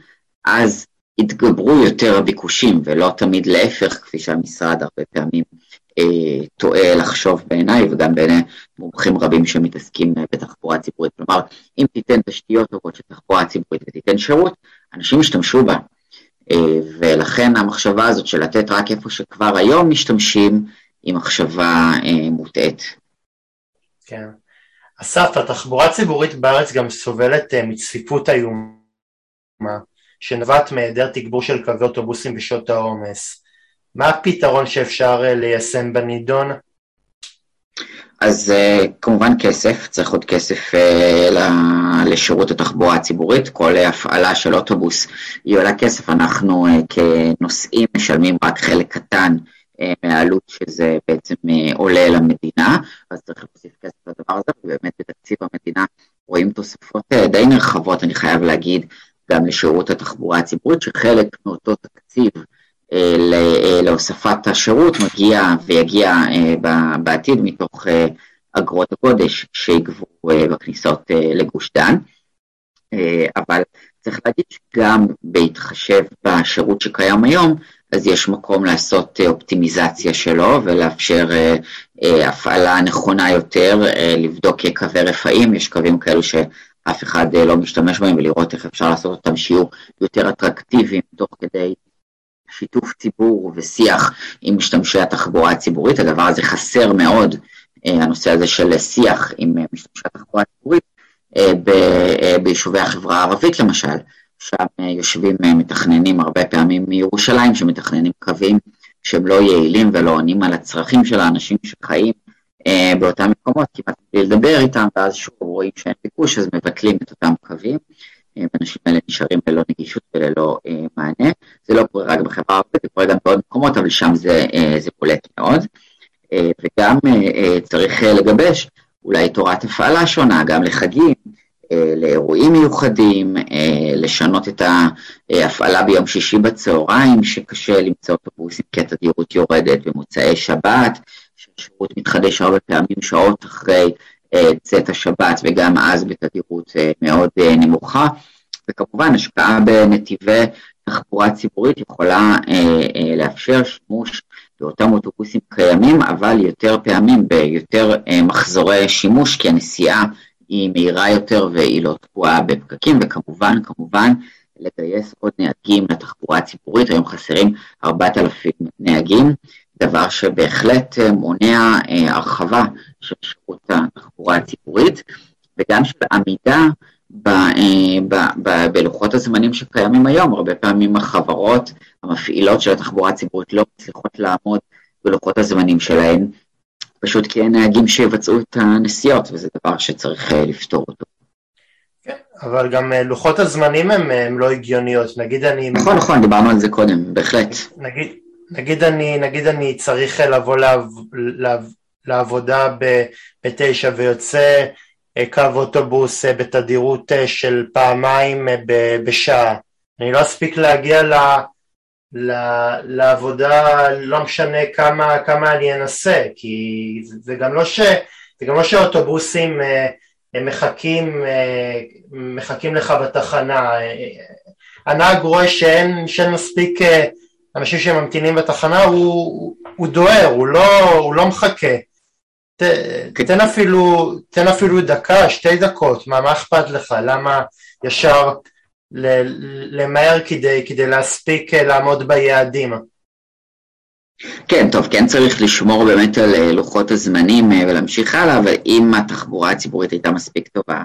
אז יתגברו יותר הביקושים, ולא תמיד להפך, כפי שהמשרד הרבה פעמים אה, טועה לחשוב בעיניי, וגם בעיני מומחים רבים שמתעסקים בתחבורה ציבורית. כלומר, אם תיתן תשתיות טובות של תחבורה ציבורית ותיתן שירות, אנשים ישתמשו בה. אה, ולכן המחשבה הזאת של לתת רק איפה שכבר היום משתמשים, היא מחשבה אה, מוטעית. כן. אסף, התחבורה הציבורית בארץ גם סובלת אה, מצפיפות איומה, שנובעת מהיעדר תגבור של קווי אוטובוסים בשעות העומס. מה הפתרון שאפשר אה, ליישם בנידון? אז uh, כמובן כסף, צריך עוד כסף לשירות התחבורה הציבורית, כל הפעלה של אוטובוס היא עולה כסף, אנחנו כנוסעים משלמים רק חלק קטן אה, מהעלות שזה בעצם אה, עולה למדינה, אז צריך להוסיף כסף לדבר הזה, ובאמת בתקציב המדינה רואים תוספות אה, די נרחבות, אני חייב להגיד, גם לשירות התחבורה הציבורית, שחלק מאותו תקציב להוספת השירות מגיע ויגיע בעתיד מתוך אגרות הגודש שיגבו בכניסות לגוש דן. אבל צריך להגיד שגם בהתחשב בשירות שקיים היום, אז יש מקום לעשות אופטימיזציה שלו ולאפשר הפעלה נכונה יותר, לבדוק קווי רפאים, יש קווים כאלו שאף אחד לא משתמש בהם ולראות איך אפשר לעשות אותם שיהיו יותר אטרקטיביים תוך כדי שיתוף ציבור ושיח עם משתמשי התחבורה הציבורית, הדבר הזה חסר מאוד, הנושא הזה של שיח עם משתמשי התחבורה הציבורית, ביישובי החברה הערבית למשל, שם יושבים מתכננים הרבה פעמים מירושלים שמתכננים קווים שהם לא יעילים ולא עונים על הצרכים של האנשים שחיים באותם מקומות, כמעט בלי לדבר איתם, ואז שוב רואים שאין ביקוש אז מבטלים את אותם קווים. האנשים האלה נשארים ללא נגישות וללא אה, מענה. זה לא קורה רק בחברה הערבית, זה קורה גם בעוד מקומות, אבל שם זה, אה, זה בולט מאוד. אה, וגם אה, אה, צריך אה, לגבש אולי תורת הפעלה שונה, גם לחגים, אה, לאירועים מיוחדים, אה, לשנות את ההפעלה ביום שישי בצהריים, שקשה למצוא אוטובוסים כי התדירות יורדת במוצאי שבת, שהשירות מתחדש הרבה פעמים שעות אחרי צאת השבת וגם אז בתדירות מאוד נמוכה, וכמובן השקעה בנתיבי תחבורה ציבורית יכולה לאפשר שימוש באותם אוטובוסים קיימים, אבל יותר פעמים ביותר מחזורי שימוש, כי הנסיעה היא מהירה יותר והיא לא תקועה בפקקים, וכמובן, כמובן, לגייס עוד נהגים לתחבורה הציבורית, היום חסרים 4,000 נהגים, דבר שבהחלט מונע הרחבה של שירות התחבורה הציבורית, וגם של עמידה ב, ב, ב, בלוחות הזמנים שקיימים היום, הרבה פעמים החברות המפעילות של התחבורה הציבורית לא מצליחות לעמוד בלוחות הזמנים שלהן, פשוט כי אין נהגים שיבצעו את הנסיעות, וזה דבר שצריך לפתור אותו. כן, אבל גם לוחות הזמנים הם, הם לא הגיוניות, נגיד אני... נכון, נכון, דיברנו על זה קודם, בהחלט. נגיד, נגיד, אני, נגיד אני צריך לבוא לעב, לעב, לעבודה בתשע ויוצא קו אוטובוס בתדירות של פעמיים בשעה, אני לא אספיק להגיע ל... לעבודה לא משנה כמה, כמה אני אנסה, כי זה, זה גם לא ש... זה גם לא שאוטובוסים הם מחכים, מחכים לך בתחנה. הנהג רואה שאין, שאין מספיק אנשים שממתינים בתחנה, הוא, הוא דוהר, הוא לא, הוא לא מחכה. ת, תן, אפילו, תן אפילו דקה, שתי דקות, מה, מה אכפת לך? למה ישר למהר כדי, כדי להספיק אה, לעמוד ביעדים. כן, טוב, כן צריך לשמור באמת על אה, לוחות הזמנים אה, ולהמשיך הלאה, אבל אם התחבורה הציבורית הייתה מספיק טובה,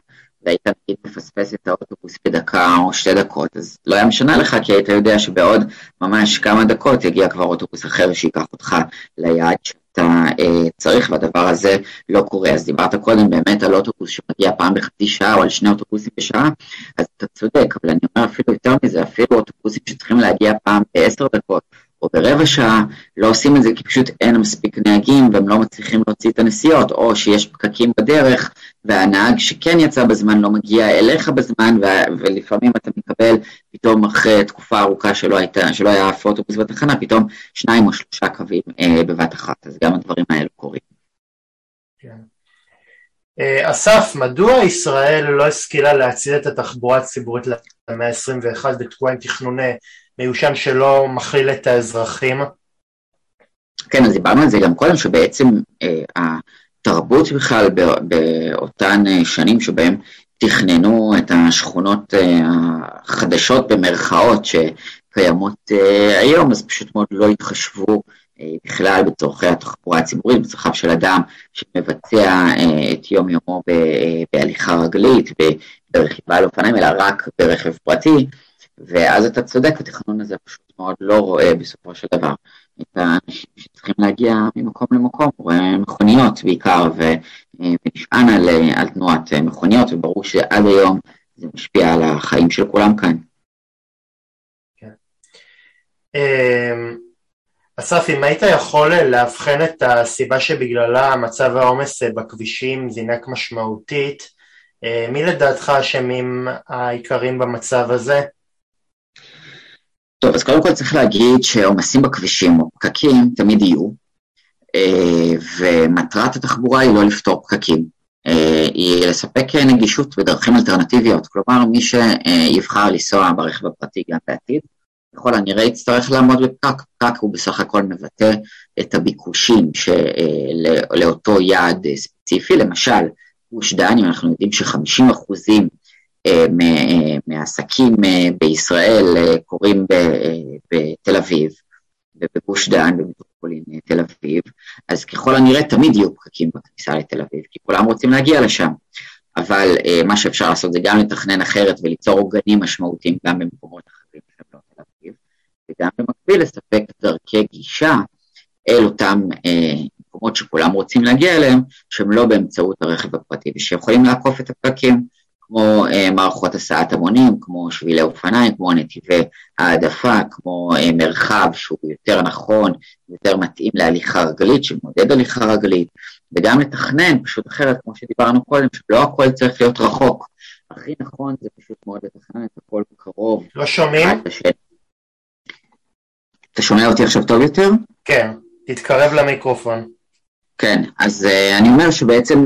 והיית נגיד מפספס את האוטובוס בדקה או שתי דקות, אז לא היה משנה לך, כי היית יודע שבעוד ממש כמה דקות יגיע כבר אוטובוס אחר שייקח אותך ליעד שאתה אה, צריך, והדבר הזה לא קורה. אז דיברת קודם באמת על אוטובוס שמגיע פעם בחצי שעה או על שני אוטובוסים בשעה, אז אתה צודק, אבל אני אומר אפילו יותר מזה, אפילו אוטובוסים שצריכים להגיע פעם בעשר דקות או ברבע שעה, לא עושים את זה כי פשוט אין מספיק נהגים והם לא מצליחים להוציא את הנסיעות, או שיש פקקים בדרך והנהג שכן יצא בזמן לא מגיע אליך בזמן, ו- ולפעמים אתה מקבל פתאום אחרי תקופה ארוכה שלא, הייתה, שלא היה אף אוטובוס בתחנה, פתאום שניים או שלושה קווים אה, בבת אחת, אז גם הדברים האלו קורים. כן. אה, אסף, מדוע ישראל לא השכילה להציל את התחבורה הציבורית למאה ה-21 בתקועה עם תכנון מיושן שלא מכליל את האזרחים? כן, אז דיברנו על זה גם קודם, שבעצם אה, התרבות בכלל באותן אה, שנים שבהם תכננו את השכונות אה, החדשות במרכאות שקיימות אה, היום, אז פשוט מאוד לא התחשבו בכלל בצורכי התחבורה הציבורית, בצרכיו של אדם שמבצע את יום יומו בהליכה רגלית, ברכיבה על אופניים, אלא רק ברכב פרטי. ואז אתה צודק, התכנון הזה פשוט מאוד לא רואה בסופו של דבר את האנשים שצריכים להגיע ממקום למקום, הוא רואה מכוניות בעיקר, ונשען על, על תנועת מכוניות, וברור שעד היום זה משפיע על החיים של כולם כאן. כן. אמ, אסף, אם היית יכול לאבחן את הסיבה שבגללה מצב העומס בכבישים זינק משמעותית, אה, מי לדעתך אשמים העיקרים במצב הזה? טוב, אז קודם כל צריך להגיד שעומסים בכבישים או פקקים תמיד יהיו, ומטרת התחבורה היא לא לפתור פקקים, היא לספק נגישות בדרכים אלטרנטיביות, כלומר מי שיבחר לנסוע ברכב הפרטי גם בעתיד, ככל הנראה יצטרך לעמוד בפקק, פקק הוא בסך הכל מבטא את הביקושים לאותו יעד ספציפי, למשל גוש דן, אם אנחנו יודעים ש-50 אחוזים אה, מהעסקים אה, בישראל אה, קורים בתל אביב ובגוש דן, במטרופולין תל אביב, אז ככל הנראה תמיד יהיו פקקים בכניסה לתל אביב, כי כולם רוצים להגיע לשם. אבל מה שאפשר לעשות זה גם לתכנן אחרת וליצור עוגנים משמעותיים גם במקומות אחרים שהם לא תל אביב, וגם במקביל לספק דרכי גישה אל אותם אה, מקומות שכולם רוצים להגיע אליהם, שהם לא באמצעות הרכב הפרטי, ושיכולים לעקוף את הפקקים. כמו אה, מערכות הסעת המונים, כמו שבילי אופניים, כמו נתיבי העדפה, כמו אה, מרחב שהוא יותר נכון, יותר מתאים להליכה רגלית, שמודד הליכה רגלית, וגם לתכנן פשוט אחרת, כמו שדיברנו קודם, שלא הכל צריך להיות רחוק. הכי נכון זה פשוט מאוד לתכנן את הכל קרוב. לא שומעים? אתה שומע אותי עכשיו טוב יותר? כן, תתקרב למיקרופון. כן, אז uh, אני אומר שבעצם,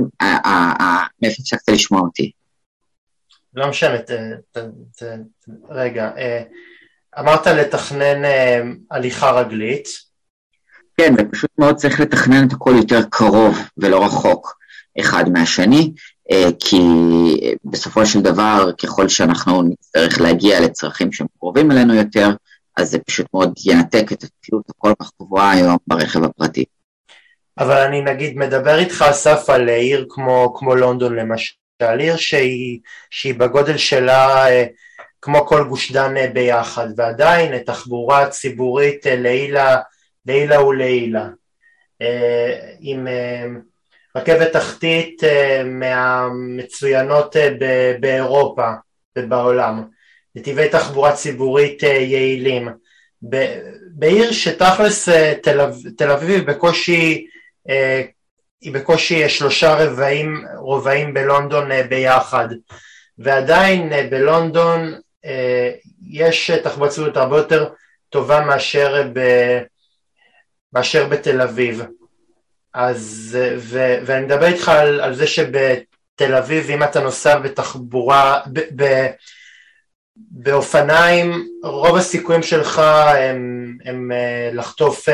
מאיפה הפסקת לשמוע אותי? לא משנה, ת, ת, ת, רגע, אה, אמרת לתכנן אה, הליכה רגלית. כן, ופשוט מאוד צריך לתכנן את הכל יותר קרוב ולא רחוק אחד מהשני, אה, כי בסופו של דבר, ככל שאנחנו נצטרך להגיע לצרכים שהם קרובים אלינו יותר, אז זה פשוט מאוד ינתק את התלות הכל כך גבוהה היום ברכב הפרטי. אבל אני נגיד מדבר איתך אסף על עיר כמו, כמו לונדון למשל. שעל עיר שהיא, שהיא בגודל שלה אה, כמו כל גוש דן אה, ביחד, ועדיין תחבורה ציבורית אה, לעילה, לעילה ולעילה. עם רכבת תחתית מהמצוינות באירופה ובעולם, נתיבי תחבורה ציבורית יעילים. בעיר שתכלס תל אביב בקושי היא בקושי שלושה רבעים, רובעים בלונדון אה, ביחד, ועדיין אה, בלונדון אה, יש ציבורית הרבה יותר טובה מאשר, ב, מאשר בתל אביב. אז, ו, ואני מדבר איתך על, על זה שבתל אביב, אם אתה נוסע בתחבורה, ב, ב, באופניים, רוב הסיכויים שלך הם, הם לחטוף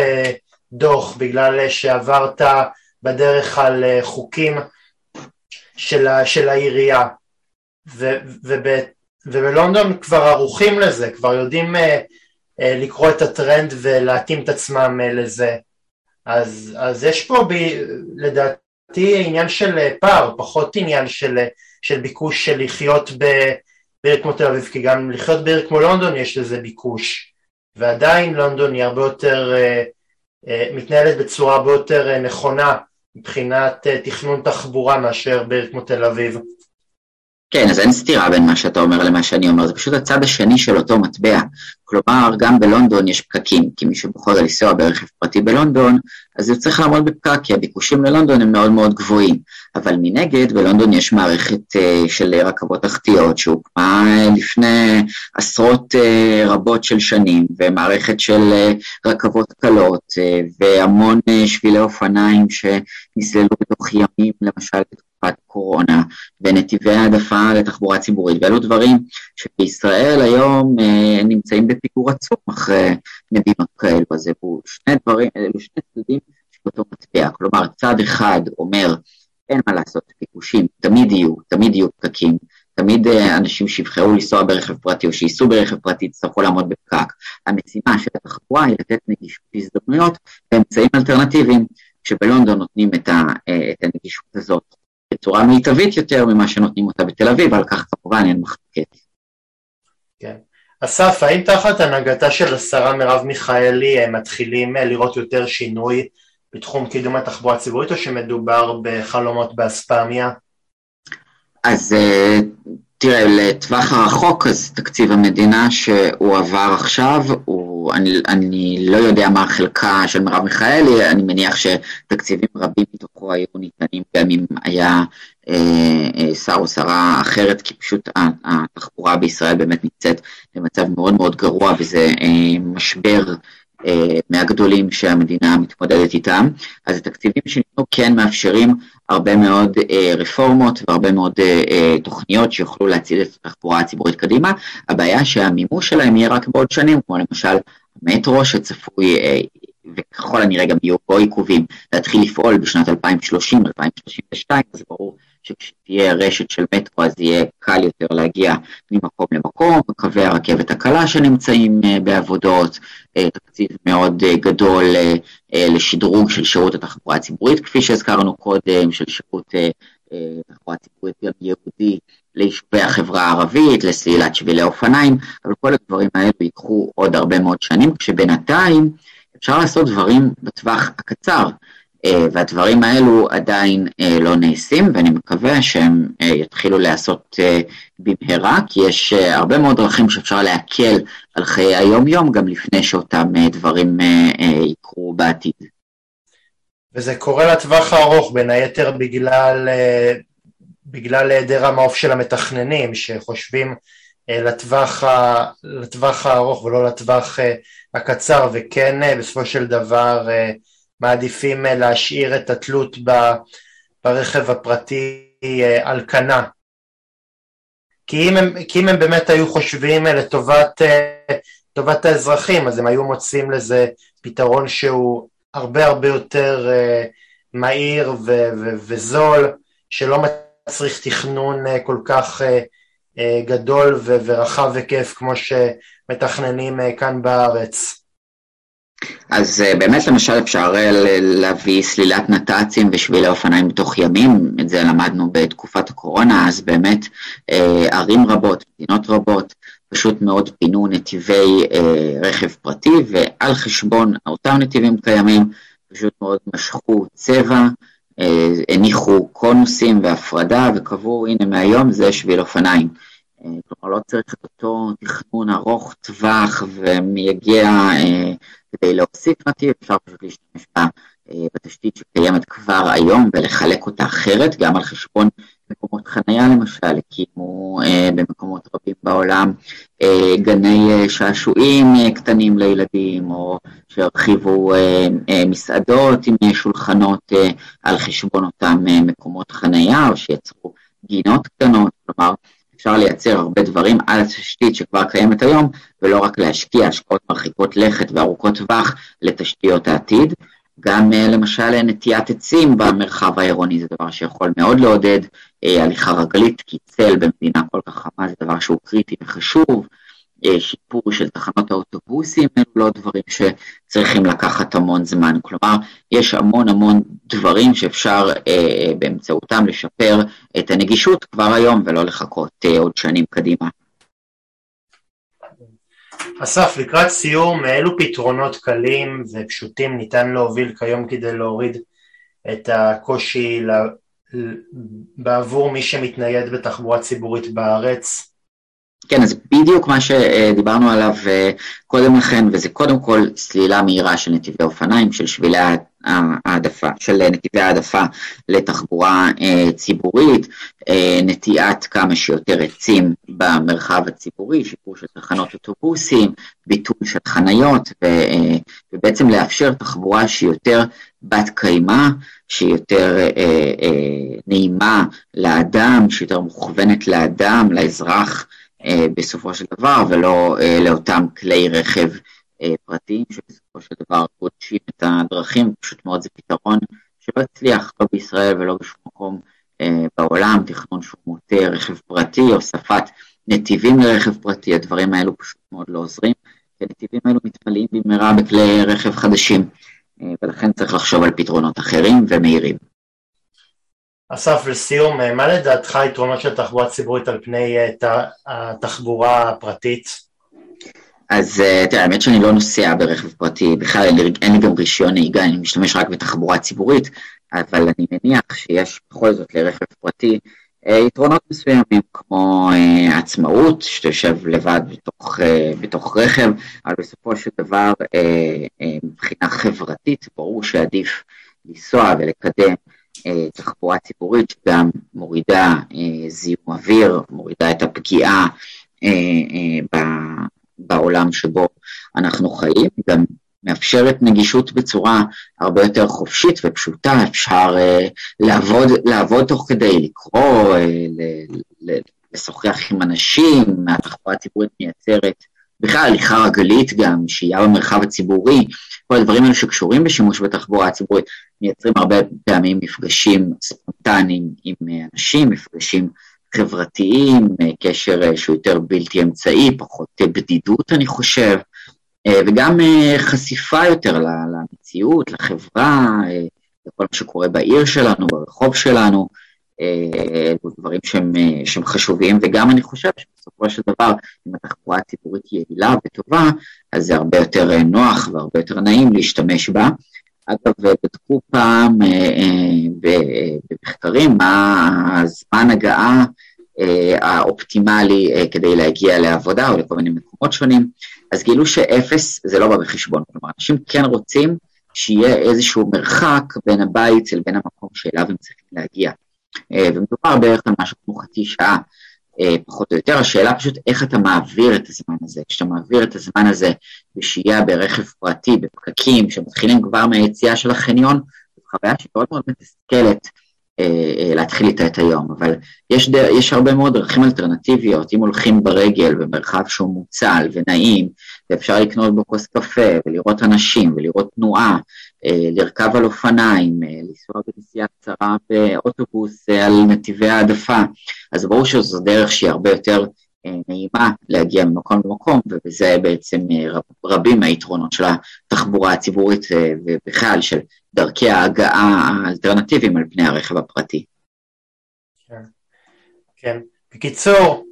דוח בגלל שעברת בדרך על אה, חוקים של, של העירייה. ו, וב, ובלונדון כבר ערוכים לזה, כבר יודעים uh, uh, לקרוא את הטרנד ולהתאים את עצמם לזה. אז, אז יש פה ב, לדעתי עניין של פער, פחות עניין של, של ביקוש של לחיות בעיר כמו תל אביב, כי גם לחיות בעיר כמו לונדון יש לזה ביקוש. ועדיין לונדון היא הרבה יותר, מתנהלת בצורה הרבה יותר נכונה מבחינת אה, תכנון תחבורה מאשר בעיר כמו תל אביב. כן, אז אין סתירה בין מה שאתה אומר למה שאני אומר, זה פשוט הצד השני של אותו מטבע. כלומר, גם בלונדון יש פקקים, כי מי שבוחר לנסוע ברכב פרטי בלונדון, אז הוא צריך לעמוד בפקק, כי הביקושים ללונדון הם מאוד מאוד גבוהים. אבל מנגד, בלונדון יש מערכת uh, של רכבות תחתיות שהוקמה uh, לפני עשרות uh, רבות של שנים, ומערכת של uh, רכבות קלות, uh, והמון uh, שבילי אופניים שנסללו בתוך ימים, למשל בתקופת קורונה, ונתיבי העדפה לתחבורה ציבורית, ואלו דברים שבישראל היום uh, נמצאים בפיגור עצום אחרי מדינות כאלו, אז אלו שני דברים, אלו שני צדדים של אותו מטבע, כלומר צד אחד אומר אין מה לעשות, ביקושים תמיד יהיו, תמיד יהיו פקקים, תמיד uh, אנשים שיבחרו לנסוע ברכב פרטי או שייסעו ברכב פרטי יצטרכו לעמוד בפקק. המשימה של התחבורה היא לתת נגישות הזדמנויות באמצעים אלטרנטיביים, שבלונדון נותנים את, ה, uh, את הנגישות הזאת בצורה מיטבית יותר ממה שנותנים אותה בתל אביב, על כך כמובן אין מחלוקת. כן. אסף, האם תחת הנהגתה של השרה מרב מיכאלי מתחילים אה, לראות יותר שינוי בתחום קידום התחבורה הציבורית או שמדובר בחלומות באספמיה? אז אה, תראה, לטווח הרחוק, אז תקציב המדינה שהועבר עכשיו הוא אני, אני לא יודע מה חלקה של מרב מיכאלי, אני מניח שתקציבים רבים מתוכו היו ניתנים גם אם היה אה, אה, שר או שרה אחרת, כי פשוט התחבורה בישראל באמת נמצאת במצב מאוד מאוד גרוע וזה אה, משבר אה, מהגדולים שהמדינה מתמודדת איתם, אז התקציבים שניתנו כן מאפשרים הרבה מאוד אה, רפורמות והרבה מאוד אה, תוכניות שיוכלו להציל את התחבורה הציבורית קדימה, הבעיה שהמימוש שלהם יהיה רק בעוד שנים, כמו למשל המטרו שצפוי וככל הנראה גם יהיו פה עיכובים להתחיל לפעול בשנת 2030-2032, אז ברור שכשתהיה רשת של מטרו אז יהיה קל יותר להגיע ממקום למקום, קווי הרכבת הקלה שנמצאים uh, בעבודות, uh, תקציב מאוד uh, גדול לשדרוג של שירות התחבורה הציבורית, כפי שהזכרנו קודם, של שירות uh, uh, תחבורה ציבורית גם יהודי ליישובי החברה הערבית, לסלילת שבילי אופניים, אבל כל הדברים האלו ייקחו עוד הרבה מאוד שנים, כשבינתיים אפשר לעשות דברים בטווח הקצר. אה, והדברים האלו עדיין אה, לא נעשים, ואני מקווה שהם אה, יתחילו להיעשות במהרה, כי יש הרבה מאוד דרכים שאפשר להקל על חיי היום-יום, גם לפני שאותם דברים יקרו בעתיד. וזה קורה לטווח הארוך, בין היתר בגלל, בגלל היעדר המעוף של המתכננים, שחושבים לטווח, לטווח הארוך ולא לטווח הקצר, וכן בסופו של דבר מעדיפים אה, להשאיר את התלות ברכב הפרטי אה, על כנה. כי אם הם, כי אם הם באמת היו חושבים אה, לטובת לטובת האזרחים, אז הם היו מוצאים לזה פתרון שהוא הרבה הרבה יותר מהיר ו- ו- וזול, שלא מצריך תכנון כל כך גדול ורחב היקף כמו שמתכננים כאן בארץ. אז אה, באמת למשל אפשר אה, להביא סלילת נת"צים ושבילי אופניים בתוך ימים, את זה למדנו בתקופת הקורונה, אז באמת אה, ערים רבות, מדינות רבות, פשוט מאוד פינו נתיבי רכב פרטי, ועל חשבון אותם נתיבים קיימים, פשוט מאוד משכו צבע, הניחו קונוסים והפרדה, וקבעו, הנה מהיום זה שביל אופניים. כלומר, לא צריך את אותו תכנון ארוך טווח ומייגע כדי להוסיף נתיב, אפשר פשוט להשתמש אה, בתשתית שקיימת כבר היום ולחלק אותה אחרת, גם על חשבון מקומות חנייה למשל, הקימו אה, במקומות רבים בעולם אה, גני שעשועים קטנים לילדים, או שהרחיבו מסעדות עם שולחנות על חשבון אותם מקומות חנייה, או שיצרו גינות קטנות, כלומר אפשר לייצר הרבה דברים על התשתית שכבר קיימת היום, ולא רק להשקיע השקעות מרחיקות לכת וארוכות טווח לתשתיות העתיד. גם אה, למשל נטיית עצים במרחב העירוני זה דבר שיכול מאוד לעודד אה, הליכה רגלית, כי צל במדינה כל כך חמה זה דבר שהוא קריטי וחשוב. אה, שיפור של תחנות האוטובוסים, אלו לא דברים שצריכים לקחת המון זמן. כלומר, יש המון המון דברים שאפשר אה, באמצעותם לשפר את הנגישות כבר היום ולא לחכות אה, עוד שנים קדימה. אסף, לקראת סיום, אילו פתרונות קלים ופשוטים ניתן להוביל כיום כדי להוריד את הקושי בעבור מי שמתנייד בתחבורה ציבורית בארץ? כן, אז בדיוק מה שדיברנו עליו אה, קודם לכן, וזה קודם כל סלילה מהירה של נתיבי אופניים, של שבילי העדפה, של נתיבי העדפה לתחבורה אה, ציבורית, אה, נטיעת כמה שיותר עצים במרחב הציבורי, שיפור של תחנות אוטובוסים, ביטול של חניות, ובעצם לאפשר תחבורה שהיא יותר בת קיימא, שהיא יותר נעימה לאדם, שהיא יותר מוכוונת לאדם, לאזרח. אה, בסופו של דבר, ולא אה, לאותם כלי רכב אה, פרטיים שבסופו של דבר גודשים את הדרכים, פשוט מאוד זה פתרון שלא הצליח לא בישראל ולא בשום מקום בעולם, תכנון שהוא מוטה רכב פרטי, הוספת נתיבים לרכב פרטי, הדברים האלו פשוט מאוד לא עוזרים, כי הנתיבים האלו מתמלאים במהרה בכלי רכב חדשים, ולכן צריך לחשוב על פתרונות אחרים ומהירים. אסף, לסיום, אה, מה לדעתך היתרונות של תחבורה ציבורית על פני אה, התחבורה הפרטית? אז אה, תראה, האמת שאני לא נוסע ברכב פרטי, בכלל אין לי, גם רישיון נהיגה, אני משתמש רק בתחבורה ציבורית, אבל אני מניח שיש בכל זאת לרכב פרטי יתרונות מסוימים כמו עצמאות, שאתה יושב לבד בתוך, בתוך רכב, אבל בסופו של דבר מבחינה חברתית ברור שעדיף לנסוע ולקדם תחבורה ציבורית שגם מורידה זיהום אוויר, מורידה את הפגיעה בעולם שבו אנחנו חיים, גם מאפשרת נגישות בצורה הרבה יותר חופשית ופשוטה, אפשר לעבוד, לעבוד תוך כדי, לקרוא, לשוחח עם אנשים, התחבורה הציבורית מייצרת בכלל הליכה רגלית גם, שהייה במרחב הציבורי, כל הדברים האלה שקשורים בשימוש בתחבורה הציבורית, מייצרים הרבה פעמים מפגשים ספונטניים עם אנשים, מפגשים חברתיים, קשר שהוא יותר בלתי אמצעי, פחות בדידות אני חושב, וגם חשיפה יותר למציאות, לחברה, לכל מה שקורה בעיר שלנו, ברחוב שלנו, דברים שהם, שהם חשובים, וגם אני חושב שבסופו של דבר, אם התחבורה הציבורית יעילה וטובה, אז זה הרבה יותר נוח והרבה יותר נעים להשתמש בה. אגב, בדקו פעם במחקרים מה הזמן הגעה האופטימלי כדי להגיע לעבודה או לכל מיני מקומות שונים, אז גילו שאפס זה לא בא בחשבון, כלומר, אנשים כן רוצים שיהיה איזשהו מרחק בין הבית לבין המקום שאליו הם צריכים להגיע. ומדובר בערך על משהו כמו חצי שעה, פחות או יותר, השאלה פשוט איך אתה מעביר את הזמן הזה. כשאתה מעביר את הזמן הזה בשהייה ברכב פרטי, בפקקים, שמתחילים כבר מהיציאה של החניון, זו חוויה שמאוד מאוד מתסכלת להתחיל איתה את היום, אבל יש, דר, יש הרבה מאוד דרכים אלטרנטיביות, אם הולכים ברגל במרחב שהוא מוצל ונעים, ואפשר לקנות בו כוס קפה, ולראות אנשים, ולראות תנועה, לרכב על אופניים, לנסוע בנסיעה קצרה באוטובוס על נתיבי העדפה, אז ברור שזו דרך שהיא הרבה יותר נעימה להגיע ממקום למקום, ובזה בעצם רב, רבים מהיתרונות של התחבורה הציבורית ובכלל של דרכי ההגעה האלטרנטיביים על פני הרכב הפרטי. כן, כן. בקיצור,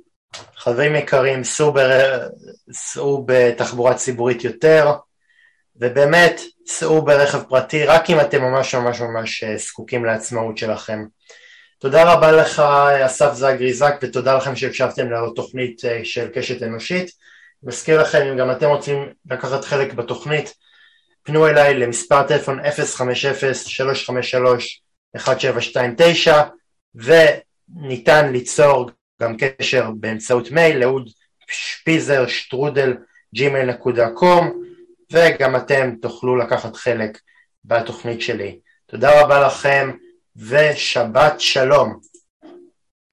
חברים יקרים, סעו, בר... סעו בתחבורה ציבורית יותר, ובאמת סעו ברכב פרטי רק אם אתם ממש ממש ממש זקוקים לעצמאות שלכם. תודה רבה לך אסף זגרי זק ותודה לכם שהקשבתם לתוכנית של קשת אנושית. מזכיר לכם אם גם אתם רוצים לקחת חלק בתוכנית פנו אליי למספר טלפון 050-353-1729 וניתן ליצור גם קשר באמצעות מייל לאוד שפיזר שטרודל gmail.com וגם אתם תוכלו לקחת חלק בתוכנית שלי. תודה רבה לכם ושבת שלום.